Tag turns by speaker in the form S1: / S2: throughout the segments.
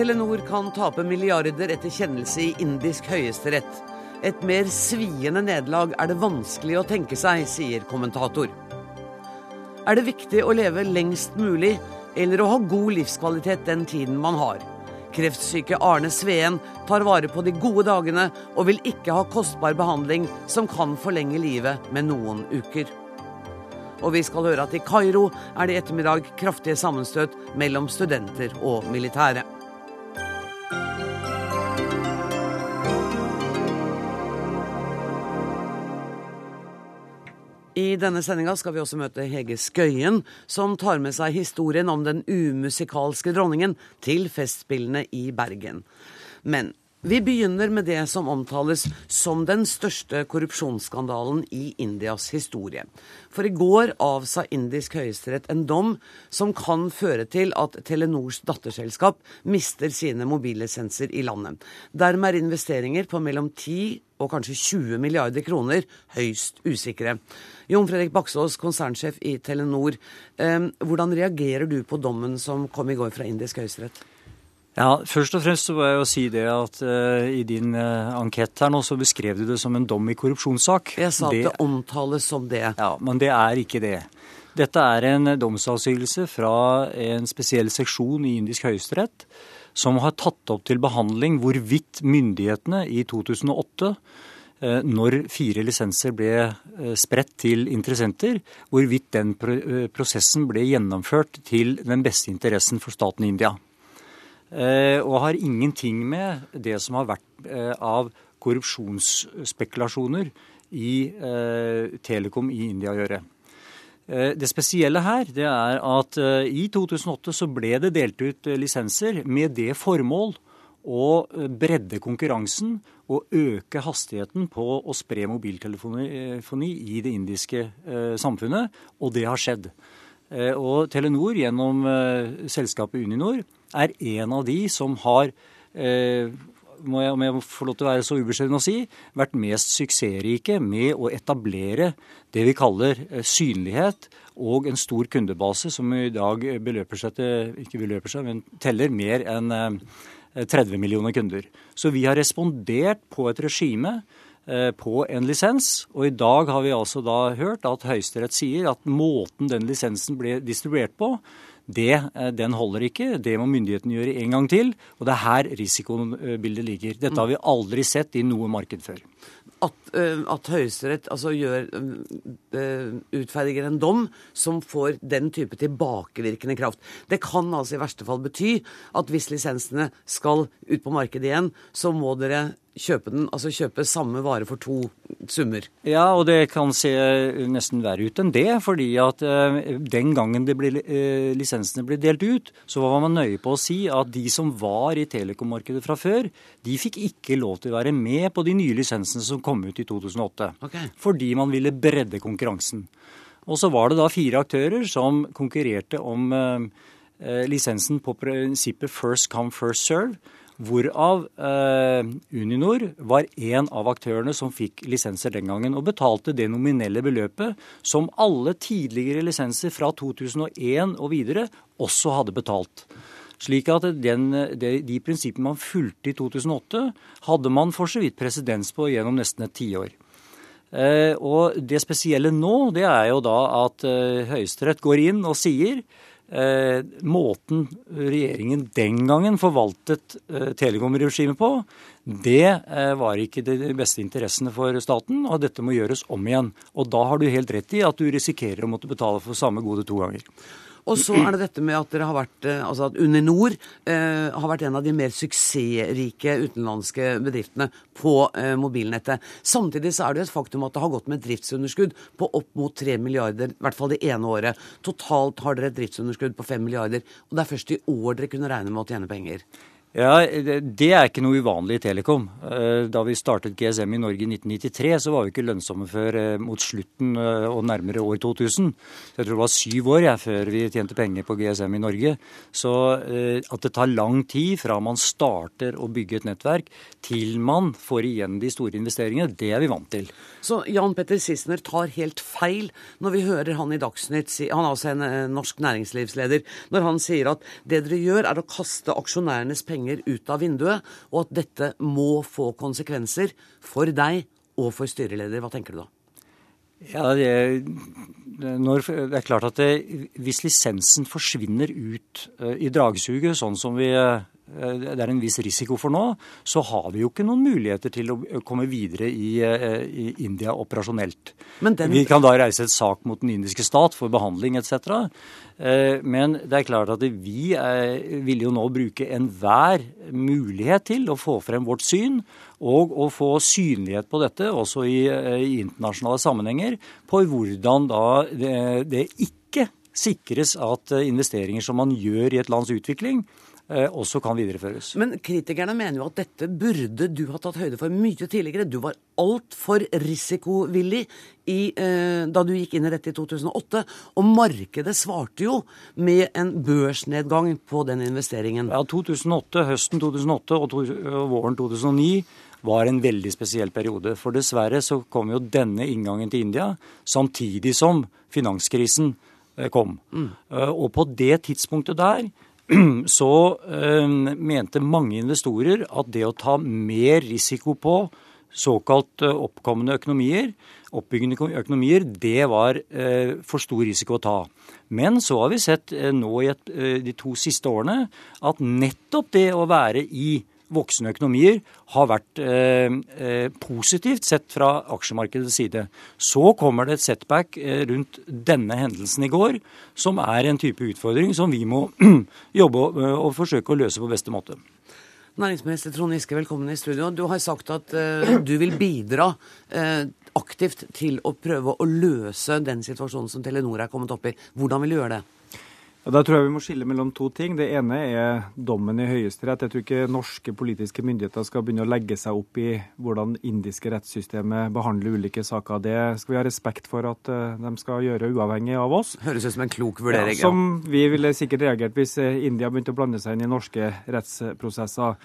S1: Telenor kan tape milliarder etter kjennelse i indisk høyesterett. Et mer sviende nederlag er det vanskelig å tenke seg, sier kommentator. Er det viktig å leve lengst mulig, eller å ha god livskvalitet den tiden man har? Kreftsyke Arne Sveen tar vare på de gode dagene og vil ikke ha kostbar behandling som kan forlenge livet med noen uker. Og vi skal høre at i Kairo er det i ettermiddag kraftige sammenstøt mellom studenter og militære. I denne sendinga skal vi også møte Hege Skøyen, som tar med seg historien om den umusikalske dronningen til Festspillene i Bergen. Men vi begynner med det som omtales som den største korrupsjonsskandalen i Indias historie. For i går avsa indisk høyesterett en dom som kan føre til at Telenors datterselskap mister sine mobillisenser i landet. Dermed er investeringer på mellom 10 og kanskje 20 milliarder kroner høyst usikre. Jon Fredrik Baksås, konsernsjef i Telenor. Eh, hvordan reagerer du på dommen som kom i går fra indisk høyesterett?
S2: Ja, Først og fremst så må jeg jo si det at uh, i din uh, ankett her nå så beskrev du det som en dom i korrupsjonssak.
S1: Jeg sa at det, det omtales som det.
S2: Ja, Men det er ikke det. Dette er en domsavsigelse fra en spesiell seksjon i indisk høyesterett som har tatt opp til behandling hvorvidt myndighetene i 2008 eh, når fire lisenser ble spredt til interessenter, hvorvidt den prosessen ble gjennomført til den beste interessen for staten India. Eh, og har ingenting med det som har vært eh, av korrupsjonsspekulasjoner i eh, Telekom i India å gjøre. Det spesielle her det er at i 2008 så ble det delt ut lisenser med det formål å bredde konkurransen og øke hastigheten på å spre mobiltelefoni i det indiske samfunnet, og det har skjedd. Og Telenor gjennom selskapet Uninor er en av de som har eh, må jeg, om jeg får lov til å være så ubeskjeden å si, vært mest suksessrike med å etablere det vi kaller eh, synlighet og en stor kundebase som i dag beløper seg til, ikke beløper seg, men teller mer enn 30 eh, millioner kunder. Så vi har respondert på et regime eh, på en lisens, og i dag har vi altså da hørt at Høyesterett sier at måten den lisensen ble distribuert på, det, eh, den holder ikke. Det må myndighetene gjøre en gang til. Og det er her risikobildet ligger. Dette har vi aldri sett i noe marked før.
S1: At, uh, at Høyesterett altså gjør, utferdiger en dom som får den type tilbakevirkende kraft. Det kan altså i verste fall bety at hvis lisensene skal ut på markedet igjen, så må dere kjøpe den, altså kjøpe samme vare for to summer.
S2: Ja, og det kan se nesten verre ut enn det. fordi at uh, den gangen ble, uh, lisensene ble delt ut, så var man nøye på å si at de som var i telekommarkedet fra før, de fikk ikke lov til å være med på de nye lisensene som kom ut i 2008. Okay. Fordi man ville bredde konkurransen. Og så var det da fire aktører som konkurrerte om lisensen på prinsippet first come, first serve Hvorav eh, Uninor var en av aktørene som fikk lisenser den gangen, og betalte det nominelle beløpet som alle tidligere lisenser fra 2001 og videre også hadde betalt. Slik at den, de, de prinsippene man fulgte i 2008, hadde man for så vidt presedens på gjennom nesten et tiår. Eh, og det spesielle nå, det er jo da at eh, Høyesterett går inn og sier eh, måten regjeringen den gangen forvaltet eh, telekomregimet på, det eh, var ikke de beste interessene for staten, og dette må gjøres om igjen. Og da har du helt rett i at du risikerer å måtte betale for samme gode to ganger.
S1: Og så er det dette med at dere har vært, eh, altså at Uninor eh, har vært en av de mer suksessrike utenlandske bedriftene på eh, mobilnettet. Samtidig så er det et faktum at det har gått med driftsunderskudd på opp mot 3 milliarder, i hvert fall det ene året. Totalt har dere et driftsunderskudd på 5 milliarder, og det er først i år dere kunne regne med å tjene penger.
S2: Ja, Det er ikke noe uvanlig i Telekom. Eh, da vi startet GSM i Norge i 1993, så var vi ikke lønnsomme før eh, mot slutten eh, og nærmere år 2000. Jeg tror det var syv år ja, før vi tjente penger på GSM i Norge. Så at det tar lang tid fra man starter å bygge et nettverk til man får igjen de store investeringene, det er vi vant til.
S1: Så Jan Petter Sissener tar helt feil når vi hører han i Dagsnytt, han er også en norsk næringslivsleder, når han sier at det dere gjør er å kaste aksjonærenes penger penger ut av vinduet, og at dette må få konsekvenser for deg og for styreleder. Hva tenker du da?
S2: Ja, det, når, det er klart at det, hvis lisensen forsvinner ut uh, i dragsuget, sånn som vi uh, det er en viss risiko for nå, så har vi jo ikke noen muligheter til å komme videre i, uh, i India operasjonelt. Den... Vi kan da reise et sak mot den indiske stat for behandling etc. Eh, men det er klart at vi vil jo nå bruke enhver mulighet til å få frem vårt syn, og å få synlighet på dette også i, eh, i internasjonale sammenhenger, på hvordan da det, det ikke sikres at investeringer som man gjør i et lands utvikling, Eh, også kan videreføres.
S1: Men kritikerne mener jo at dette burde du ha tatt høyde for mye tidligere. Du var altfor risikovillig i, eh, da du gikk inn i dette i 2008. Og markedet svarte jo med en børsnedgang på den investeringen.
S2: Ja, 2008, Høsten 2008 og, to, og våren 2009 var en veldig spesiell periode. For dessverre så kom jo denne inngangen til India samtidig som finanskrisen eh, kom. Mm. Og på det tidspunktet der så øh, mente mange investorer at det å ta mer risiko på såkalt øh, oppkommende økonomier, oppbyggende økonomier, det var øh, for stor risiko å ta. Men så har vi sett nå i de to siste årene at nettopp det å være i voksne økonomier har vært eh, eh, positivt sett fra aksjemarkedets side. Så kommer det et setback eh, rundt denne hendelsen i går, som er en type utfordring som vi må jobbe og, og forsøke å løse på beste måte.
S1: Næringsminister Trond Giske, velkommen i studio. Du har sagt at eh, du vil bidra eh, aktivt til å prøve å løse den situasjonen som Telenor er kommet opp i. Hvordan vil du gjøre det?
S3: Da tror jeg vi må skille mellom to ting. Det ene er dommen i Høyesterett. Jeg tror ikke norske politiske myndigheter skal begynne å legge seg opp i hvordan indiske rettssystemet behandler ulike saker. Det skal vi ha respekt for at uh, de skal gjøre uavhengig av oss.
S1: Høres ut som en klok vurdering.
S3: Ja, som vi ville sikkert reagert hvis eh, India begynte å blande seg inn i norske rettsprosesser.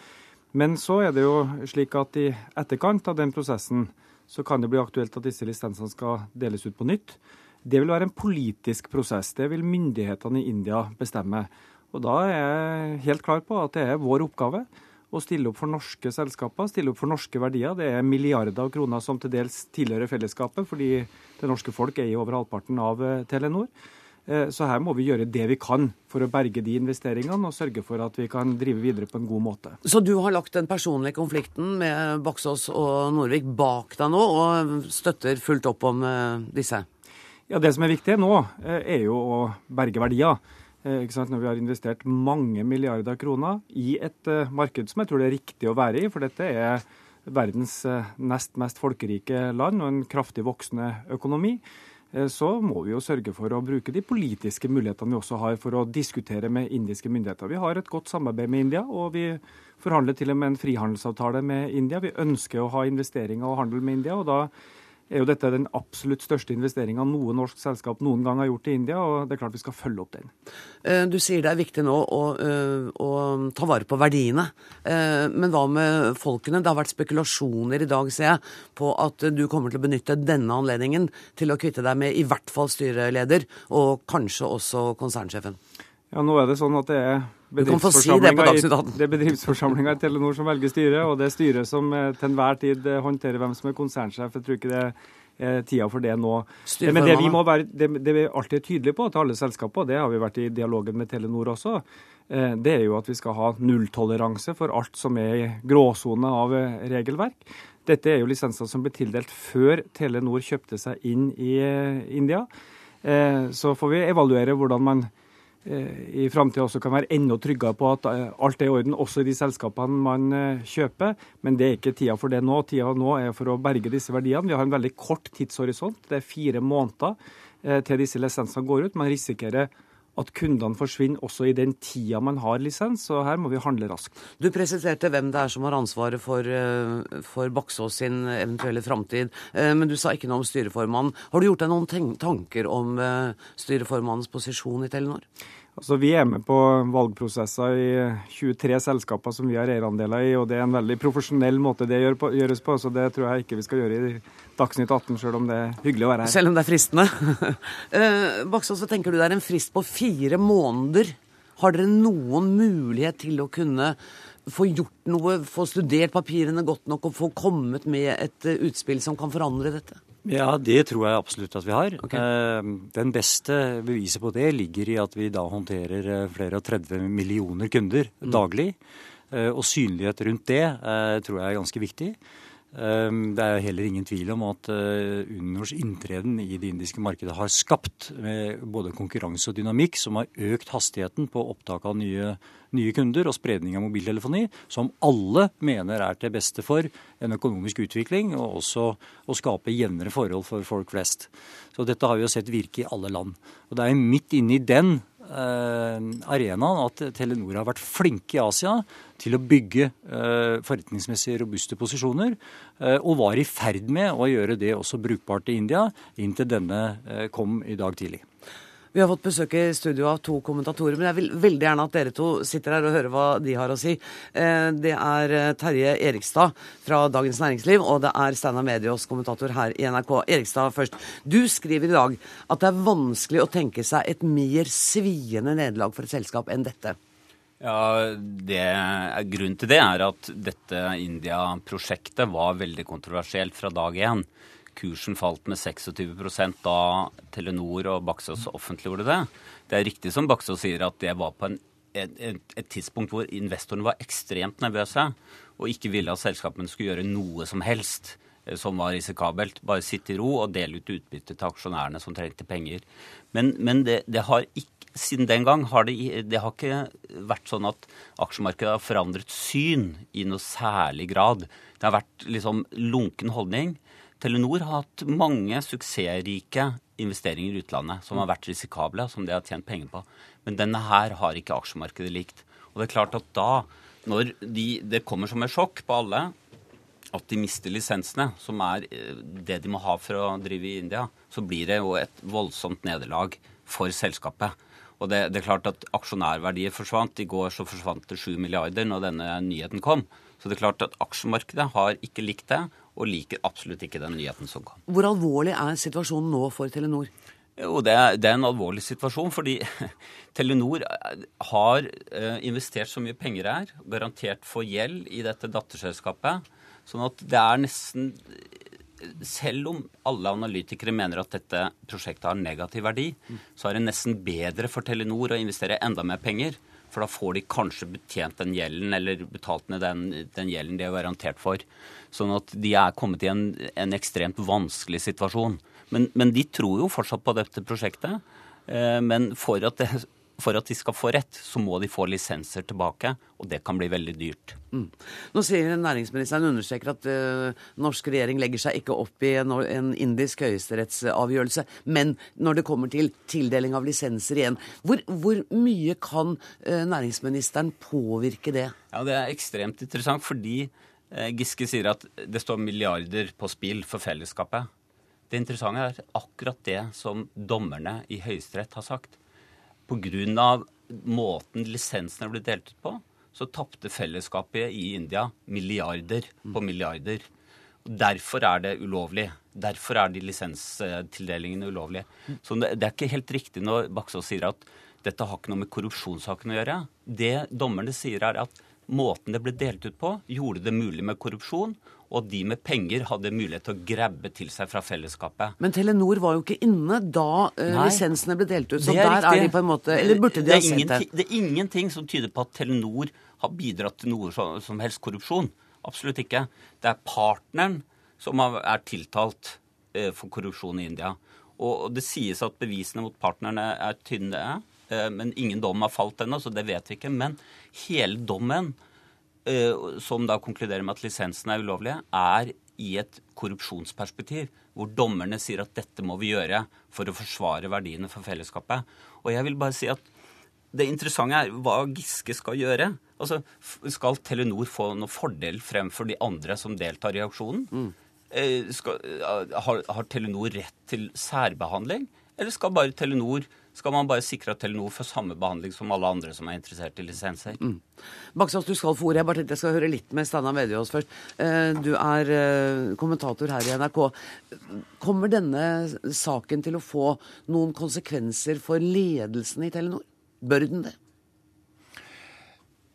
S3: Men så er det jo slik at i etterkant av den prosessen så kan det bli aktuelt at disse lisensene skal deles ut på nytt. Det vil være en politisk prosess. Det vil myndighetene i India bestemme. Og da er jeg helt klar på at det er vår oppgave å stille opp for norske selskaper, stille opp for norske verdier. Det er milliarder av kroner som til dels tilhører fellesskapet, fordi det norske folk eier over halvparten av eh, Telenor. Eh, så her må vi gjøre det vi kan for å berge de investeringene og sørge for at vi kan drive videre på en god måte.
S1: Så du har lagt den personlige konflikten med Baksås og Norvik bak deg nå, og støtter fullt opp om eh, disse?
S3: Ja, Det som er viktig nå, eh, er jo å berge verdier. Eh? Når vi har investert mange milliarder kroner i et eh, marked som jeg tror det er riktig å være i, for dette er verdens nest mest folkerike land og en kraftig voksende økonomi, så må vi jo sørge for å bruke de politiske mulighetene vi også har for å diskutere med indiske myndigheter. Vi har et godt samarbeid med India, og vi forhandler til og med en frihandelsavtale med India. Vi ønsker å ha investeringer og handel med India, og da er jo dette den absolutt største investeringa noe norsk selskap noen gang har gjort i India, og det er klart vi skal følge opp den.
S1: Eh, du sier det er viktig nå å, eh, å ta vare på verdiene. Eh, men hva med folkene? Det har vært spekulasjoner i dag, ser jeg, på at du kommer til å benytte denne anledningen til å kvitte deg med i hvert fall styreleder, og kanskje også konsernsjefen.
S3: Ja, nå er det sånn at det er bedriftsforsamlinga si i, bedriftsforsamlinga i Telenor som velger styre, og det er styret som eh, til enhver tid eh, håndterer hvem som er konsernsjef. Jeg tror ikke det er tida for det nå. Men det vi må være, det, det vi alltid er tydelige på til alle selskaper, og det har vi vært i dialogen med Telenor også, eh, det er jo at vi skal ha nulltoleranse for alt som er i gråsone av regelverk. Dette er jo lisenser som ble tildelt før Telenor kjøpte seg inn i India. Så får vi evaluere hvordan man i framtida også kan være enda tryggere på at eh, alt er i orden, også i de selskapene man eh, kjøper. Men det er ikke tida for det nå. Tida nå er for å berge disse verdiene. Vi har en veldig kort tidshorisont. Det er fire måneder til disse lisensene går ut. Man risikerer at kundene forsvinner også i den tida man har lisens, og her må vi handle raskt.
S1: Du presiserte hvem det er som har ansvaret for, eh, for Baksås sin eventuelle framtid, eh, men du sa ikke noe om styreformannen. Har du gjort deg noen tanker om eh, styreformannens posisjon i Telenor?
S3: Altså, Vi er med på valgprosesser i 23 selskaper som vi har eierandeler i, og det er en veldig profesjonell måte det gjøres på, så det tror jeg ikke vi skal gjøre i Dagsnytt 18, selv om det er hyggelig å være her.
S1: Selv om det er fristende. Eh, Baksås, så tenker du det er en frist på fire måneder. Har dere noen mulighet til å kunne få gjort noe, få studert papirene godt nok og få kommet med et eh, utspill som kan forandre dette?
S2: Ja, det tror jeg absolutt at vi har. Okay. Eh, den beste beviset på det ligger i at vi da håndterer flere og 30 millioner kunder mm. daglig. Og synlighet rundt det tror jeg er ganske viktig. Ehm, det er heller ingen tvil om at eh, Uninors inntreden i det indiske markedet har skapt både konkurranse og dynamikk som har økt hastigheten på opptak av nye, nye, kunder og spredning av mobiltelefoni, som alle mener er til beste for en økonomisk utvikling og også å skape jevnere forhold for folk flest. Så dette har vi jo sett virke i alle land. Og det er midt inne i den Eh, arenaen at Telenor har vært flinke i Asia til å bygge eh, forretningsmessig robuste posisjoner, eh, og var i ferd med å gjøre det også brukbart i India, inntil denne kom i dag tidlig.
S1: Vi har fått besøk i studio av to kommentatorer, men jeg vil veldig gjerne at dere to sitter her og hører hva de har å si. Eh, det er eh, Terje Erikstad fra Dagens Næringsliv, og det er Steinar Medios kommentator her i NRK. Erikstad først. Du skriver i dag at det er vanskelig å tenke seg et mer sviende nederlag for et selskap enn dette.
S4: Ja, det, Grunnen til det er at dette India-prosjektet var veldig kontroversielt fra dag én kursen falt med 26% da Telenor og Baksås offentliggjorde det. Det er riktig som Baksås sier, at det var på en, et, et, tidspunkt hvor investorene var ekstremt nervøse og ikke ville at selskapene skulle gjøre noe som helst eh, som var risikabelt. Bare sitte i ro og dele ut utbytte til aksjonærene som trengte penger. Men, men det, det, har ikke siden den gang har det, det har ikke vært sånn at aksjemarkedet har forandret syn i noe særlig grad. Det har vært liksom lunken holdning. Telenor har hatt mange suksessrike investeringer i utlandet som har vært risikable, som de har tjent penger på. Men denne her har ikke aksjemarkedet likt. Og det er klart at da, når de, det kommer som et sjokk på alle at de mister lisensene, som er eh, det de må ha for å drive i India, så blir det jo et voldsomt nederlag for selskapet. Og det, det, er klart at aksjonærverdier forsvant. I går så forsvant det 7 milliarder når denne nyheten kom. Så det er klart at aksjemarkedet har ikke likt det, og liker absolutt ikke den nyheten som kom.
S1: Hvor alvorlig er situasjonen nå for Telenor?
S4: Jo, det er, det er en alvorlig situasjon, fordi Telenor har eh, investert så mye penger her, garantert for gjeld i dette datterselskapet. Sånn at det er nesten Selv om alle analytikere mener at dette prosjektet har negativ verdi, så er det nesten bedre for Telenor å investere enda mer penger for da får de kanskje betjent den gjelden, eller betalt ned den, den gjelden de er garantert for. Sånn at de er kommet i en, en ekstremt vanskelig situasjon. Men, men, de tror jo fortsatt på dette prosjektet. Eh, men for at det for at de skal få rett, så må de få lisenser tilbake, og det kan bli veldig dyrt. Mm.
S1: Nå sier næringsministeren understreker at uh, norsk regjering legger seg ikke opp i en, en indisk høyesterettsavgjørelse, men når det kommer til tildeling av lisenser igjen, hvor, hvor mye kan uh, næringsministeren påvirke det?
S4: Ja, Det er ekstremt interessant, fordi uh, Giske sier at det står milliarder på spill for fellesskapet. Det interessante er akkurat det som dommerne i Høyesterett har sagt pga. måten lisensene ble delt ut på, så tapte fellesskapet i India milliarder på milliarder. Derfor er det ulovlig. Derfor er de lisenstildelingene ulovlige. Så det er ikke helt riktig når Baksås sier at dette har ikke noe med korrupsjonssaken å gjøre. Det dommerne sier, er at måten det ble delt ut på, gjorde det mulig med korrupsjon, og de med penger hadde mulighet til å grabbe til seg fra fellesskapet.
S1: Men Telenor var jo ikke inne da uh, lisensene ble delt ut, så er der riktig. er de på en måte Eller burde de ha sett det?
S4: Det er ingenting som tyder på at Telenor har bidratt til noe som helst korrupsjon. Absolutt ikke. Det er partneren som er tiltalt uh, for korrupsjon i India. Og det sies at bevisene mot partnerne er tynne, uh, men ingen dom har falt ennå, så det vet vi ikke. Men hele dommen Eh, som da konkluderer med at lisensene er ulovlige, er i et korrupsjonsperspektiv, hvor dommerne sier at dette må vi gjøre for å forsvare verdiene for fellesskapet. Og jeg vil bare si at det interessante er hva Giske skal gjøre. Altså, Skal Telenor få noen fordel fremfor de andre som deltar i aksjonen? Mm. Eh, skal, eh, har, har Telenor rett til særbehandling? Eller skal, bare Telenor, skal man bare sikre at Telenor får samme behandling som alle andre som er interessert i lisenser? Mm.
S1: Baksås, du skal få ordet. Jeg bare tenkte jeg skal høre litt med Steinar Vedjås først. Eh, du er kommentator her i NRK. Kommer denne saken til å få noen konsekvenser for ledelsen i Telenor? Bør den det?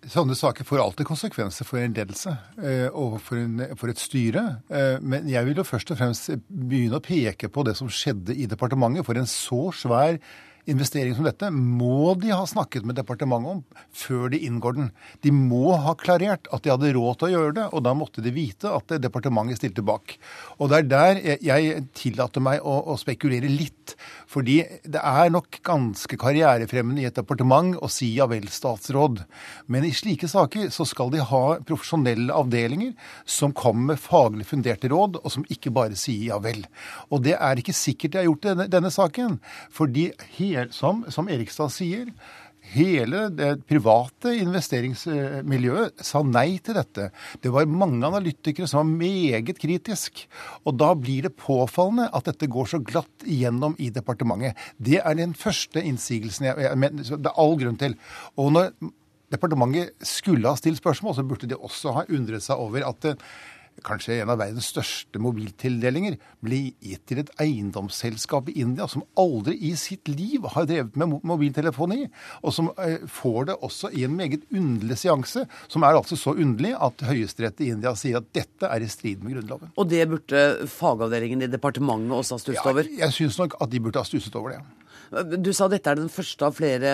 S5: Sånne saker får alltid konsekvenser for en ledelse eh, og for, en, for, et styre. Eh, men jeg vil jo først og fremst begynne å peke på det som skjedde i departementet. For en så svær investering som dette må de ha snakket med departementet om før de inngår den. De må ha klarert at de hadde råd til å gjøre det, og da måtte de vite at departementet stilte bak. Og det er der jeg tillater meg å, å spekulere litt. Fordi det er nok ganske karrierefremmende i et departement å si ja vel, statsråd. Men i slike saker så skal de ha profesjonelle avdelinger som kommer med faglig funderte råd, og som ikke bare sier ja vel. Og det er ikke sikkert de har gjort denne, denne saken. fordi som, som Erikstad sier, Hele det private investeringsmiljøet sa nei til dette. Det var mange analytikere som var meget kritisk. Og da blir det påfallende at dette går så glatt igjennom i departementet. Det er den første innsigelsen jeg, jeg men, det er all grunn til. Og når departementet skulle ha stilt spørsmål, så burde de også ha undret seg over at kanskje en av verdens største mobiltildelinger, ble gitt til et eiendomsselskap i India som aldri i sitt liv har drevet med mobiltelefoni, og som eh, får det også i en meget underlig seanse, som er altså så underlig at Høyesterett i India sier at dette er i strid med Grunnloven.
S1: Og det burde fagavdelingen i departementet også ha stusset over?
S5: Ja, jeg syns nok at de burde ha stusset over det.
S1: Du sa dette er den første av flere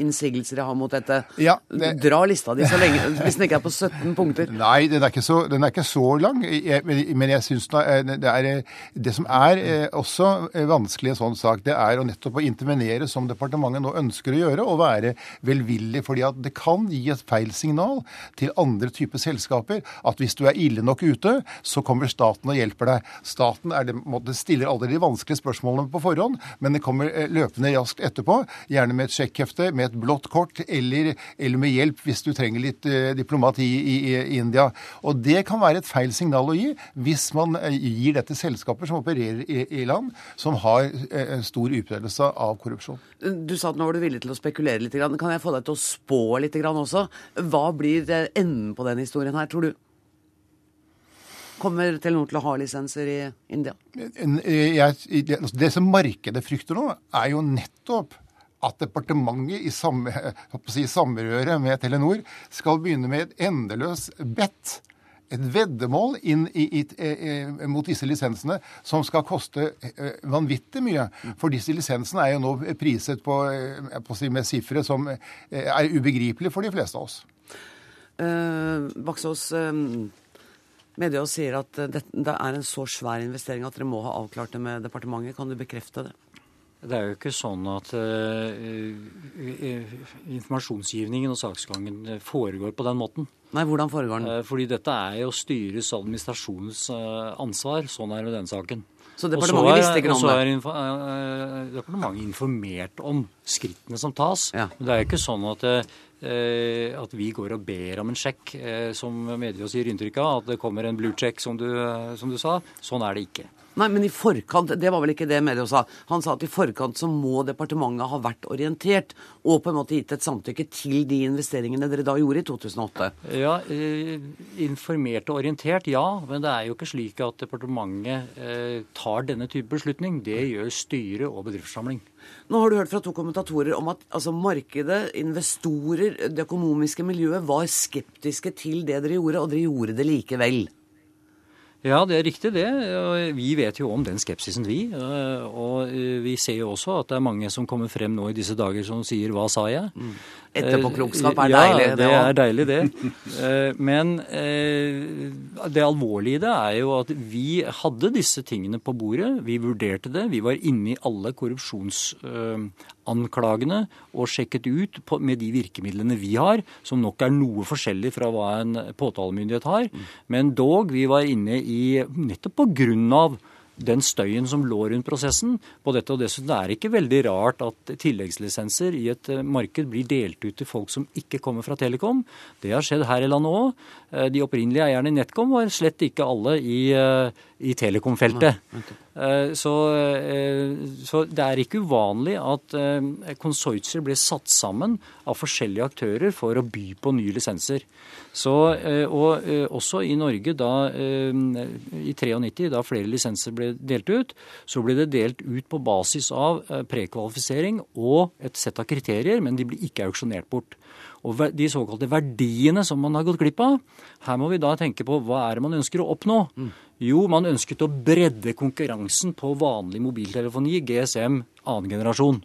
S1: innsigelser jeg har mot dette.
S5: Ja, det...
S1: Dra lista di så lenge, hvis den ikke er på 17 punkter.
S5: Nei, den er ikke så, er ikke så lang. Jeg, men jeg syns det er Det som er eh, også vanskelig i en sånn sak, det er å nettopp å intervenere som departementet nå ønsker å gjøre, og være velvillig. fordi at det kan gi et feil signal til andre typer selskaper at hvis du er ille nok ute, så kommer staten og hjelper deg. Staten er det, stiller aldri de vanskelige spørsmålene på forhånd, men det kommer eh, løpende løpende raskt etterpå. Gjerne med et sjekkhefte, med et blått kort, eller, eller, med hjelp hvis du trenger litt eh, diplomati i, i, India. Og det kan være et feil signal å gi hvis man gir gir dette selskaper som opererer i, i land som har eh, stor utbredelse av korrupsjon.
S1: Du sa at nå var du villig til å spekulere litt. Kan jeg få deg til å spå litt også? Hva blir enden på den historien her, tror du? Kommer Telenor til å ha lisenser i India?
S5: Jeg, altså, det som markedet frykter nå, er jo nettopp at departementet i samme, si, samrøre med Telenor skal begynne med et endeløst bedt et veddemål inn i, i, i, mot disse lisensene som skal koste eh, vanvittig mye. For disse lisensene er jo nå priset på, eh, på si, med sifre som eh, er ubegripelige for de fleste av oss.
S1: Uh, Baksås, uh, Media sier at det, det, er en så svær investering at dere må ha avklart det med departementet. Kan du bekrefte det?
S2: Det er jo ikke sånn at uh, informasjonsgivningen og saksgangen foregår på den måten.
S1: Nei, Hvordan foregår den?
S2: Uh, fordi dette er jo styrets administrasjonens uh, ansvar. Sånn er det med den saken.
S1: Så departementet er, visste ikke noe om det?
S2: Og så er departementet informert om skrittene som tas. Ja. Men det er jo ikke sånn at Eh, at vi går og ber om en sjekk, eh, som mediene gir inntrykk av. At det kommer en blue check, som du, som du sa. Sånn er det ikke.
S1: Nei, men i forkant, det var vel ikke det Medio sa. Han sa at i forkant så må departementet ha vært orientert og på en måte gitt et samtykke til de investeringene dere da gjorde i 2008.
S2: Ja, eh, informert og orientert, ja. Men det er jo ikke slik at departementet eh, tar denne type beslutning. Det gjør styret og bedriftssamling.
S1: Nå har du hørt fra to kommentatorer om at altså, markedet, investorer, det økonomiske miljøet var skeptiske til det dere gjorde, og dere gjorde det likevel.
S2: Ja, det er riktig det. Vi vet jo om den skepsisen, vi. Og vi ser jo også at det er mange som kommer frem nå i disse dager som sier 'hva sa jeg'? Mm.
S1: Etterpåklokskap er deilig.
S2: Ja, det er deilig, det. Eh, men eh, det alvorlige i det er jo at vi hadde disse tingene på bordet. Vi vurderte det. Vi var inne i alle korrupsjonsanklagene og sjekket ut med de virkemidlene vi har, som nok er noe forskjellig fra hva en påtalemyndighet har. Men dog, vi var inne i, nettopp på grunn av den støyen som lå rundt prosessen på dette. og dessuten er det ikke veldig rart at tilleggslisenser i et eh, marked blir delt ut til folk som ikke kommer fra Telekom. Det har skjedd her i landet òg. Eh, de opprinnelige eierne i NetCom var slett ikke alle i, eh, i Telekom-feltet. Så, så, det er ikke uvanlig at konsortier blir satt sammen av forskjellige aktører for å by på nye lisenser. Så, eh, og eh, også i Norge, da eh, i 93, da flere lisenser ble delt ut, så ble det delt ut på basis av prekvalifisering og et sett av kriterier, men de ble ikke auksjonert bort. Og de såkalte verdiene som man har gått glipp av, her må vi da tenke på hva er det man ønsker å oppnå. Mm. Jo, man ønsket å bredde konkurransen på vanlig mobiltelefoni, GSM, annen generasjon.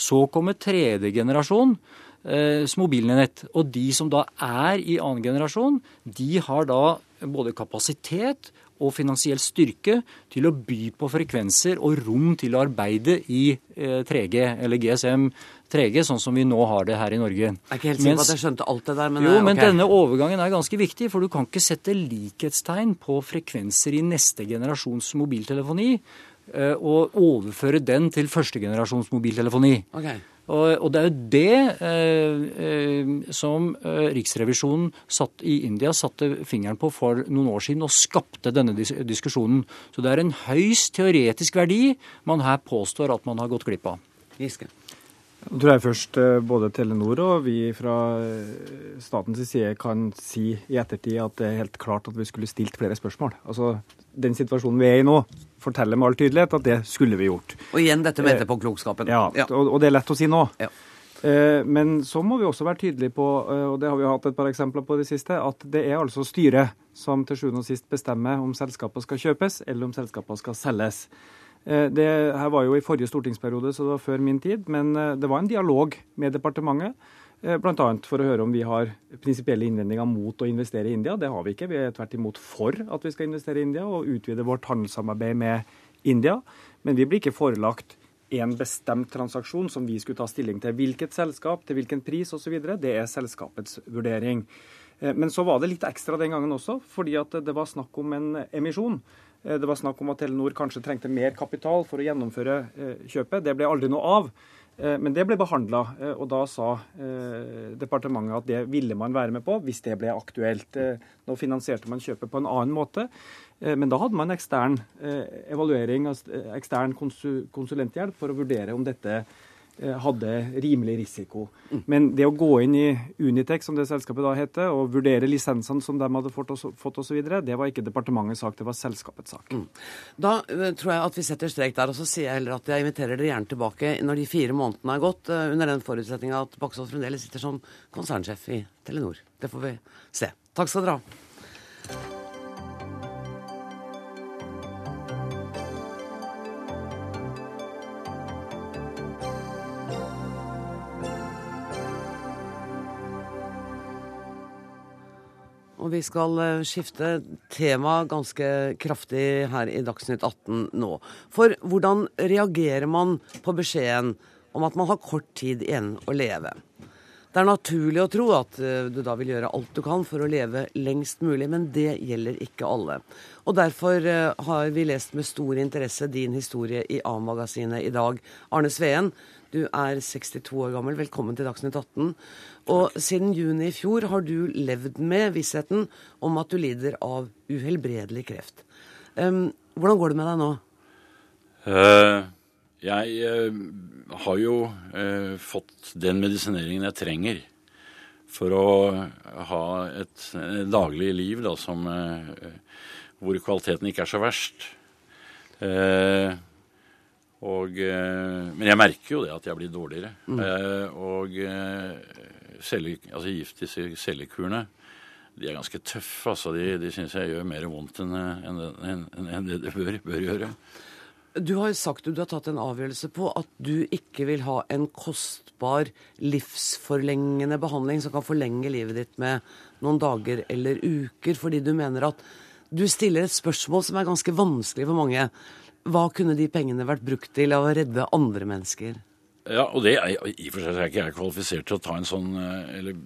S2: Så kommer tredje generasjon, eh, mobilnett. Og de som da er i annen generasjon, de har da både kapasitet og finansiell styrke til å by på frekvenser og rom til å arbeide i eh, 3G eller GSM 3G, sånn som vi nå har det her i Norge.
S1: Jeg er ikke helt sikker på at jeg skjønte alt det der,
S2: men Jo, okay. men denne overgangen er ganske viktig, for du kan ikke sette likhetstegn på frekvenser i neste generasjons mobiltelefoni eh, og overføre den til første generasjons mobiltelefoni.
S1: Okay.
S2: Og, det er jo det eh, eh, som eh, Riksrevisjonen satt i India satte fingeren på for noen år siden og skapte denne dis diskusjonen. Så det er en høyst teoretisk verdi man her påstår at man har gått glipp av.
S1: Giske.
S3: Jeg tror jeg først eh, både Telenor og vi fra eh, statens side kan si i ettertid at det er helt klart at vi skulle stilt flere spørsmål. Altså, Den situasjonen vi er i nå, forteller med all tydelighet at det skulle vi gjort.
S1: Og igjen dette med etterpåklokskapen.
S3: Ja, ja. Og, og det er lett å si nå. Ja. Eh, men så må vi også være tydelige på, og det har vi hatt et par eksempler på det siste, at det er altså styret som til sjuende og sist bestemmer om selskapet skal kjøpes eller om selskapet skal selges. Eh, det her var jo i forrige stortingsperiode, så det var før min tid. Men eh, det var en dialog med departementet. Eh, Bl.a. for å høre om vi har prinsipielle innvendinger mot å investere i India. Det har vi ikke. Vi er tvert imot for at vi skal investere i India og utvide vårt handelssamarbeid med India. Men vi blir ikke forelagt en bestemt transaksjon som vi skulle ta stilling til. Hvilket selskap, til hvilken pris osv. Det er selskapets vurdering. Men så var det litt ekstra den gangen også, fordi at det var snakk om en emisjon. Eh, det var snakk om at Telenor kanskje trengte mer kapital for å gjennomføre eh, kjøpet. Det ble aldri noe av. Eh, men det ble behandla, og da sa departementet at det ville man være med på hvis det ble aktuelt. Nå finansierte man kjøpet på en annen måte, men da hadde man ekstern evaluering, ekstern konsulenthjelp for å vurdere om dette hadde rimelig risiko. Men det å gå inn i Unitec, som det selskapet da heter, og vurdere lisensene som de hadde fått osv., det var ikke departementets sak, det var selskapets sak. Mm.
S1: Da uh, tror jeg at vi setter strek der, og så sier jeg heller at jeg inviterer dere gjerne tilbake når de fire månedene er gått, uh, under den forutsetninga at Baksås fremdeles sitter som konsernsjef i Telenor. Det får vi se. Takk skal dere ha. Og vi skal eh, skifte tema ganske kraftig her i Dagsnytt 18 nå. For hvordan reagerer man på beskjeden om at man har kort tid igjen å leve? Det er naturlig å tro at eh, du da vil gjøre alt du kan for å leve lengst mulig, men det gjelder ikke alle. Og derfor eh, har vi lest med stor interesse din historie i A-magasinet i dag. Arne Sveen, du er 62 år gammel. Velkommen til Dagsnytt 18. Og siden juni i fjor har du levd med vissheten om at du lider av uhelbredelig kreft. Um, hvordan går det med deg nå?
S6: Uh, jeg uh, har jo uh, fått den medisineringen jeg trenger for å ha et daglig liv da, som, hvor kvaliteten ikke er så verst. Uh, og, eh, men jeg merker jo det at jeg blir dårligere. Mm. Eh, og eh, altså gift, disse cellekurene de er ganske tøffe. altså De, de syns jeg gjør mer vondt enn enn, en, en det det bør, bør, gjøre.
S1: Du har sagt du har tatt en avgjørelse på at du ikke vil ha en kostbar, livsforlengende behandling som kan forlenge livet ditt med noen dager eller uker, fordi du mener at du stiller et spørsmål som er ganske vanskelig for mange. Hva kunne de pengene vært brukt til av å redde andre mennesker?
S6: Ja, og det er, I og for seg er ikke jeg kvalifisert til å ta en sånn, eller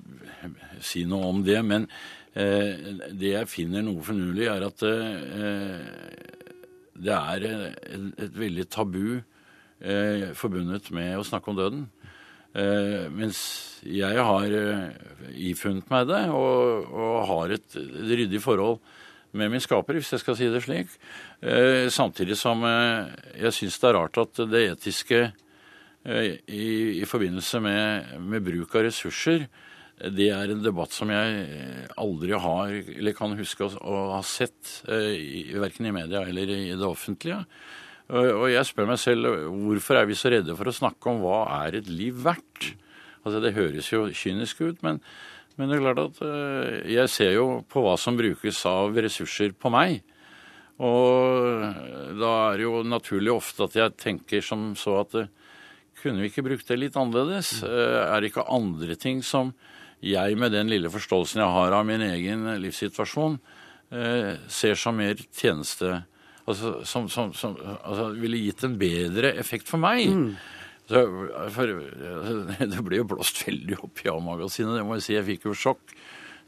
S6: si noe om det. Men eh, det jeg finner noe fornulig, er at eh, det er et, et veldig tabu eh, forbundet med å snakke om døden. Eh, mens jeg har eh, ifunnet meg det, og, og har et, et, ryddig forhold med min skaper, hvis jeg skal si det slik. Eh, samtidig som eh, jeg syns det er rart at det etiske eh, i, i, forbindelse med, med, bruk av ressurser, det er en debatt som jeg aldri har, eller kan huske å, ha sett, verken i media eller i det offentlige. Og jeg spør meg selv hvorfor er vi så redde for å snakke om hva er et liv verdt? Altså Det høres jo kynisk ut, men, men det er klart at uh, jeg ser jo på hva som brukes av ressurser på meg. Og da er det jo naturlig ofte at jeg tenker som så at uh, kunne vi ikke brukt det litt annerledes? Uh, er det ikke andre ting som jeg med den lille forståelsen jeg har av min egen livssituasjon, ser som mer tjeneste altså, som, som, som altså, ville gitt en bedre effekt for meg. Mm. Så, for, det ble jo blåst veldig opp i A-magasinet, det må jeg si. Jeg fikk jo sjokk.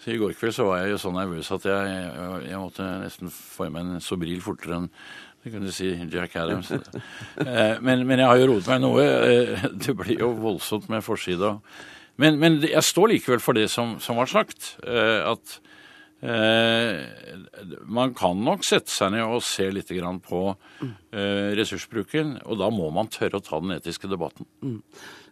S6: Så I går kveld så var jeg jo så nervøs at jeg, jeg måtte nesten få i meg en Sobril fortere enn det kunne si Jack Adams. Eh, men, men, jeg har jo roet meg noe. Eh, det blir jo voldsomt med forsida. Men, men jeg står likevel for det som, som var sagt. Eh, at man kan nok sette seg ned og se litt på eh, ressursbruken, og da må man tørre å ta den etiske debatten. Mm.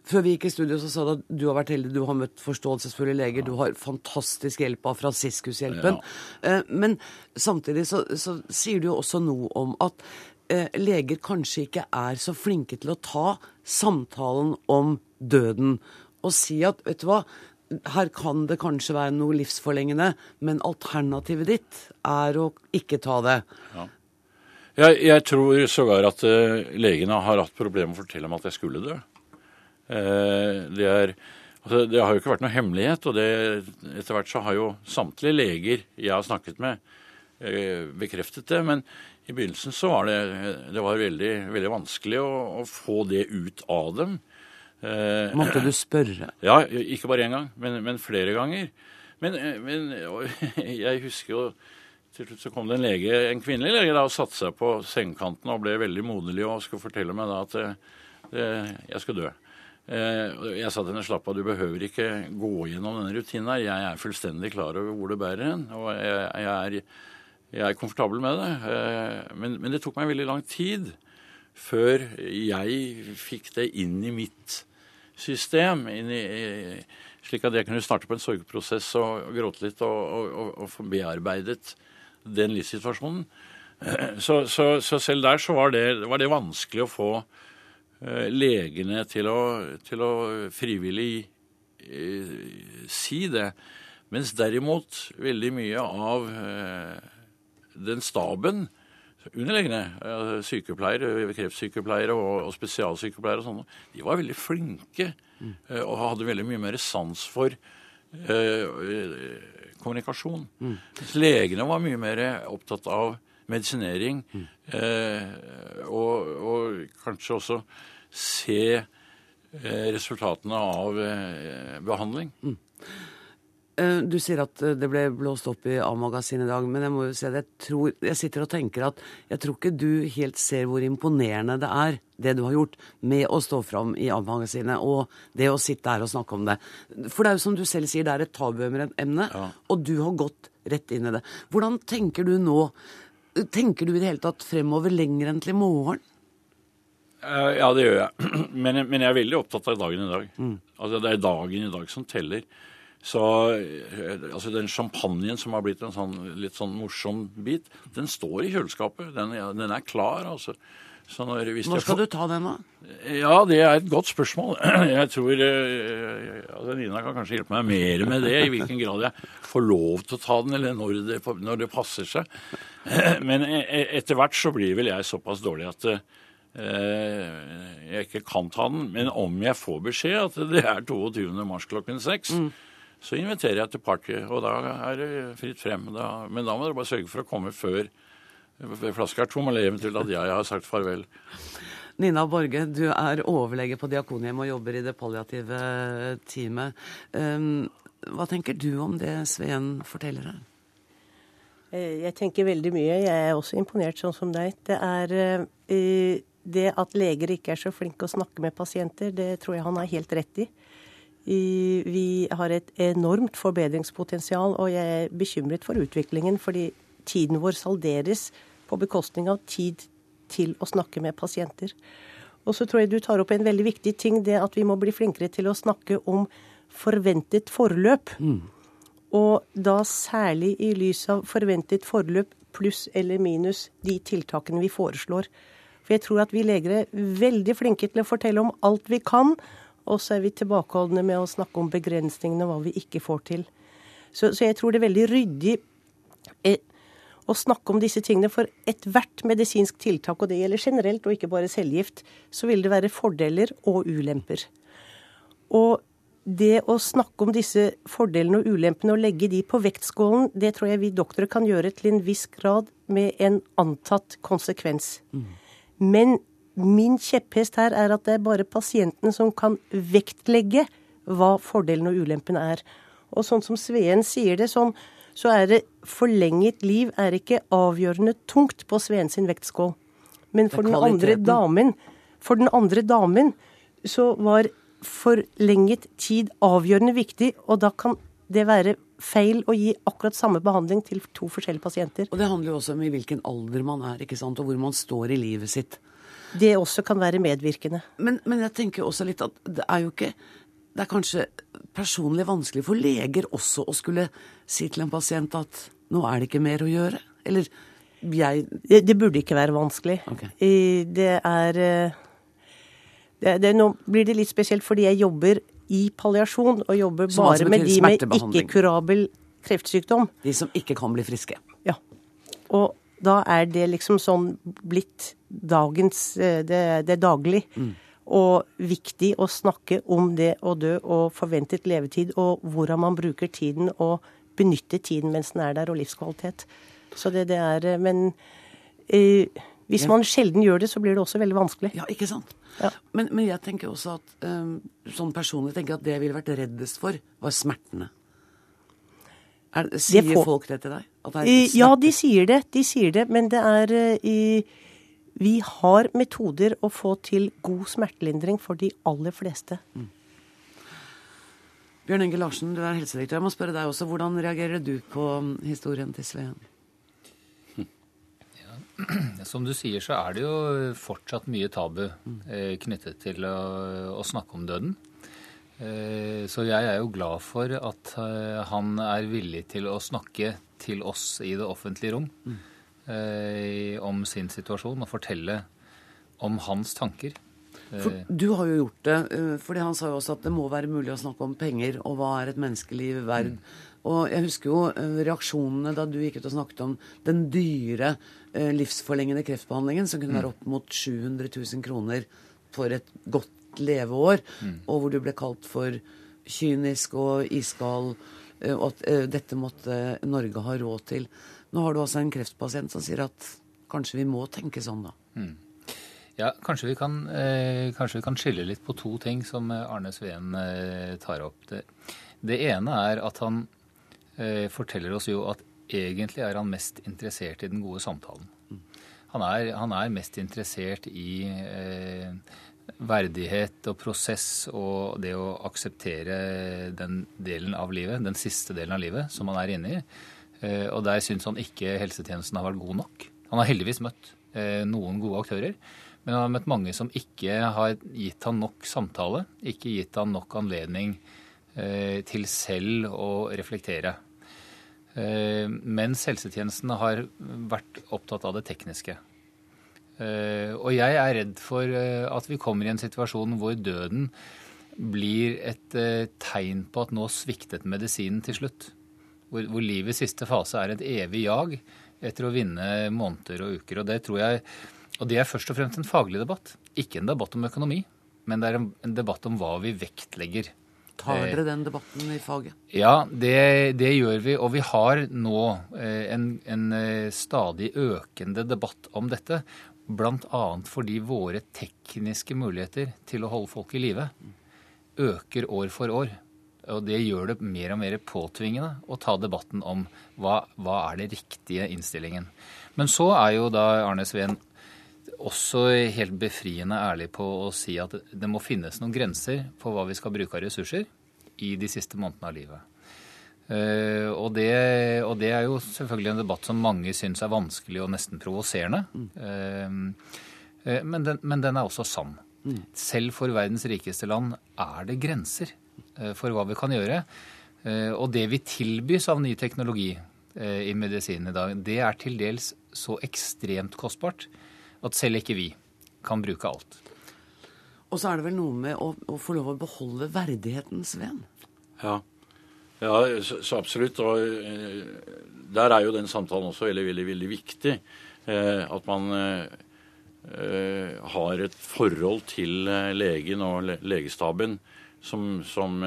S1: Før vi gikk i studio, så sa du at du har vært heldig, du har møtt forståelsesfulle leger, ja. du har fantastisk hjelp av Fransiskushjelpen. Ja. Eh, men samtidig så, så, sier du jo også noe om at eh, leger kanskje ikke er så flinke til å ta samtalen om døden. Og si at, vet du hva, her kan det kanskje være noe livsforlengende, men alternativet ditt er å ikke ta det. Ja.
S6: Jeg, jeg, tror sågar at uh, legene har hatt problemer med å fortelle om at jeg skulle dø. Uh, det, er, altså, det, har jo ikke vært noe hemmelighet, og etter hvert så har jo samtlige leger jeg har snakket med, uh, bekreftet det. Men i begynnelsen så var det, det var veldig, veldig vanskelig å, å, få det ut av dem.
S1: Eh, Måtte du spørre?
S6: Ja, ikke bare én gang, men, men, flere ganger. Men, eh, men jeg husker jo til slutt så kom det en lege, en kvinnelig lege da, og satte seg på sengekanten og ble veldig moderlig og skulle fortelle meg da at det, eh, jeg skulle dø. Jeg sa til henne slapp av, du behøver ikke gå gjennom denne rutinen her. Jeg er fullstendig klar over hvor det bærer hen, og jeg, jeg, er, jeg, er, komfortabel med det. Men, men, det tok meg veldig lang tid før jeg fikk det inn i mitt system, i, slik at jeg kunne starte på en sorgprosess og gråte litt og, og, og få bearbeidet den livssituasjonen. Så, så, så, selv der så var det, var det vanskelig å få uh, legene til å, til å frivillig uh, si det. Mens derimot veldig mye av uh, den staben underlegene, sykepleiere, kreftsykepleiere og, og spesialsykepleiere og sånne, de var veldig flinke mm. og hadde veldig mye mer sans for eh, kommunikasjon. Mm. Legene var mye mer opptatt av medisinering mm. eh, og, og, kanskje også se eh, resultatene av behandling.
S1: Eh, du sier at eh, det ble blåst opp i A-magasinet i dag, men jeg må jo si at jeg, tror, jeg sitter og tenker at jeg tror ikke du helt ser hvor imponerende det er, det du har gjort med å stå fram i A-magasinet og det å sitte her og snakke om det. For det er jo som du selv sier, det er et tabuemne, ja. og du har gått rett inn i det. Hvordan tenker du nå? Tenker du i det hele tatt fremover lenger enn til i morgen?
S6: Eh, ja, det gjør jeg. Men, men, jeg er veldig opptatt av dagen i dag. Mm. Altså, det er dagen i dag som teller. Så eh, altså den champagnen som har blitt en sånn, litt sånn morsom bit, den står i kjøleskapet. Den, den er klar, altså.
S1: Når, Når, skal du ta den, da?
S6: Ja, det er et godt spørsmål. Jeg tror uh, altså Nina kan kanskje hjelpe meg mer med det, i hvilken grad jeg får lov til å ta den, eller når det, når det passer seg. Men etter hvert så blir vel jeg såpass dårlig at jeg ikke kan ta den. Men om jeg får beskjed at det er 22. mars klokken seks, mm så inviterer jeg til party, og da er det fritt frem. Da, men da må dere bare sørge for å komme før flaska er tom, eller eventuelt at jeg har sagt farvel.
S1: Nina Borge, du er overlege på Diakonhjemmet og jobber i det palliative teamet. Um, hva tenker du om det Sveen forteller her?
S7: Eh, jeg tenker veldig mye. Jeg er også imponert, sånn som deg. Det er uh, det at leger ikke er så flinke å snakke med pasienter, det tror jeg han har helt rett i. Vi har et enormt forbedringspotensial, og jeg er bekymret for utviklingen. Fordi tiden vår salderes på bekostning av tid til å snakke med pasienter. Og så tror jeg du tar opp en veldig viktig ting, det at vi må bli flinkere til å snakke om forventet forløp. Mm. Og da særlig i lys av forventet forløp pluss eller minus de tiltakene vi foreslår. For jeg tror at vi leger er veldig flinke til å fortelle om alt vi kan, og så er vi tilbakeholdne med å snakke om begrensningene, og hva vi ikke får til. Så, så jeg tror det er veldig ryddig eh, å snakke om disse tingene. For ethvert medisinsk tiltak, og det gjelder generelt og ikke bare cellegift, så vil det være fordeler og ulemper. Og det å snakke om disse fordelene og ulempene og legge de på vektskålen, det tror jeg vi doktorer kan gjøre til en viss grad med en antatt konsekvens. Mm. Men min kjepphest her er at det er bare pasienten som kan vektlegge hva fordelen og ulempen er. Og sånn som Sveen sier det, sånn, så er det forlenget liv er ikke avgjørende tungt på Sveen sin vektskål. Men for den andre damen, for den andre damen så var forlenget tid avgjørende viktig, og da kan det være feil å gi akkurat samme behandling til to forskjellige pasienter.
S1: Og det handler jo også om i hvilken alder man er, ikke sant, og hvor man står i livet sitt.
S7: Det også kan være medvirkende.
S1: Men, men jeg tenker også litt at det er jo ikke Det er kanskje personlig vanskelig for leger også å skulle si til en pasient at nå er det ikke mer å gjøre? Eller jeg
S7: Det, det burde ikke være vanskelig. Okay. Det er eh, det, det, Nå blir det litt spesielt fordi jeg jobber i palliasjon, og jobber som bare med de med ikke-kurabel kreftsykdom.
S1: De som ikke kan bli friske.
S7: Ja. Og da er det liksom sånn blitt dagens eh, Det, det er daglig. Mm. Og viktig å snakke om det å dø og forventet levetid, og hvordan man bruker tiden og benytter tiden mens den er der, og livskvalitet. Så det, det er eh, Men eh, hvis man sjelden gjør det, så blir det også veldig vanskelig.
S1: Ja, ikke sant. Ja. Men, men, jeg tenker også at um, sånn personlig tenker at det jeg ville vært reddest for, var smertene. Er, sier får... folk det til deg?
S7: Det ja, de sier det. De sier det. Men det er i Vi har metoder å få til god smertelindring for de aller fleste. Mm.
S1: Bjørn Inge Larsen, du er helsedirektør. Jeg må spørre deg også, Hvordan reagerer du på um, historien til Sveen?
S8: Som du sier, så er det jo fortsatt mye tabu eh, knyttet til å, å, snakke om døden. Eh, så jeg er jo glad for at eh, han er villig til å snakke til oss i det offentlige rom mm. om sin situasjon og fortelle om hans tanker.
S1: For eh, du har jo gjort det, eh, fordi han sa jo også at det må være mulig å snakke om penger, og hva er et menneskeliv verd. Mm. Og jeg husker jo reaksjonene da du gikk ut og snakket om den dyre Eh, livsforlengende kreftbehandlingen, som kunne være opp mot 700 000 kroner for et godt leveår, mm. og hvor du ble kalt for kynisk og iskald, og at dette måtte Norge ha råd til. Nå har du altså en kreftpasient som sier at kanskje vi må tenke sånn, da. Mm.
S8: Ja, kanskje vi, kan, eh, kanskje vi, kan, skille litt på to ting som Arne Sveen eh, tar opp. Det, det, ene er at han eh, forteller oss jo at egentlig er han mest interessert i den gode samtalen. Han er, han er mest interessert i eh, verdighet og prosess og det å akseptere den delen av livet, den siste delen av livet som han er inne i. Eh, og der syns han ikke helsetjenesten har vært god nok. Han har heldigvis møtt eh, noen gode aktører, men han har møtt mange som ikke har gitt han nok samtale, ikke gitt han nok anledning eh, til selv å reflektere. Mens helsetjenesten har vært opptatt av det tekniske. Eh, og jeg er redd for eh, at vi kommer i en situasjon hvor døden blir et tegn på at nå sviktet medisinen til slutt. Hvor, hvor livets siste fase er et evig jag etter å vinne måneder og uker. Og det tror jeg Og det er først og fremst en faglig debatt. Ikke en debatt om økonomi, men det er en, debatt om hva vi vektlegger.
S1: Tar dere den debatten i faget?
S8: Ja, det, det gjør vi. Og vi har nå eh, en, en, eh, stadig økende debatt om dette. Bl.a. fordi våre tekniske muligheter til å holde folk i live øker år for år. Og det gjør det mer og mer påtvingende å ta debatten om hva, hva er det riktige innstillingen. Men så er jo da Arne Sveen også helt befriende ærlig på å si at det må finnes noen grenser for hva vi skal bruke av ressurser i de siste månedene av livet. Uh, og, det, og, det, er jo selvfølgelig en debatt som mange syns er vanskelig og nesten provoserende. Uh, uh, men, men, den er også sann. Mm. Selv for verdens rikeste land er det grenser for hva vi kan gjøre. og det vi tilbys av ny teknologi i medisinen i dag, det er til dels så ekstremt kostbart at selv ikke vi kan bruke alt.
S1: Og så er det vel noe med å, å få lov å beholde verdigheten, Sven?
S6: Ja. Ja, så, så absolutt. Og eh, der er jo den samtalen også veldig, veldig, veldig viktig. Eh, at man eh, har et forhold til legen og legestaben som, som,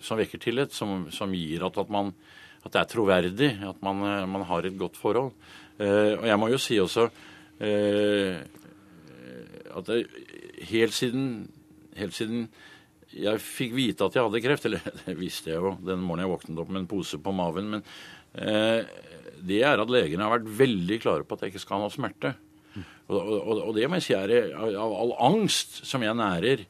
S6: som, vekker tillit, som, som gir at, at, man, at, det er troverdig, at man, man, har et godt forhold. og jeg må jo si også at det, helt siden, helt siden jeg fikk vite at jeg hadde kreft, eller det visste jeg jo den morgenen jeg våknet opp med en pose på maven. Men eh, det er at legene har vært veldig klare på at jeg ikke skal ha smerte. Og, og, og det må jeg si er av all angst som jeg nærer,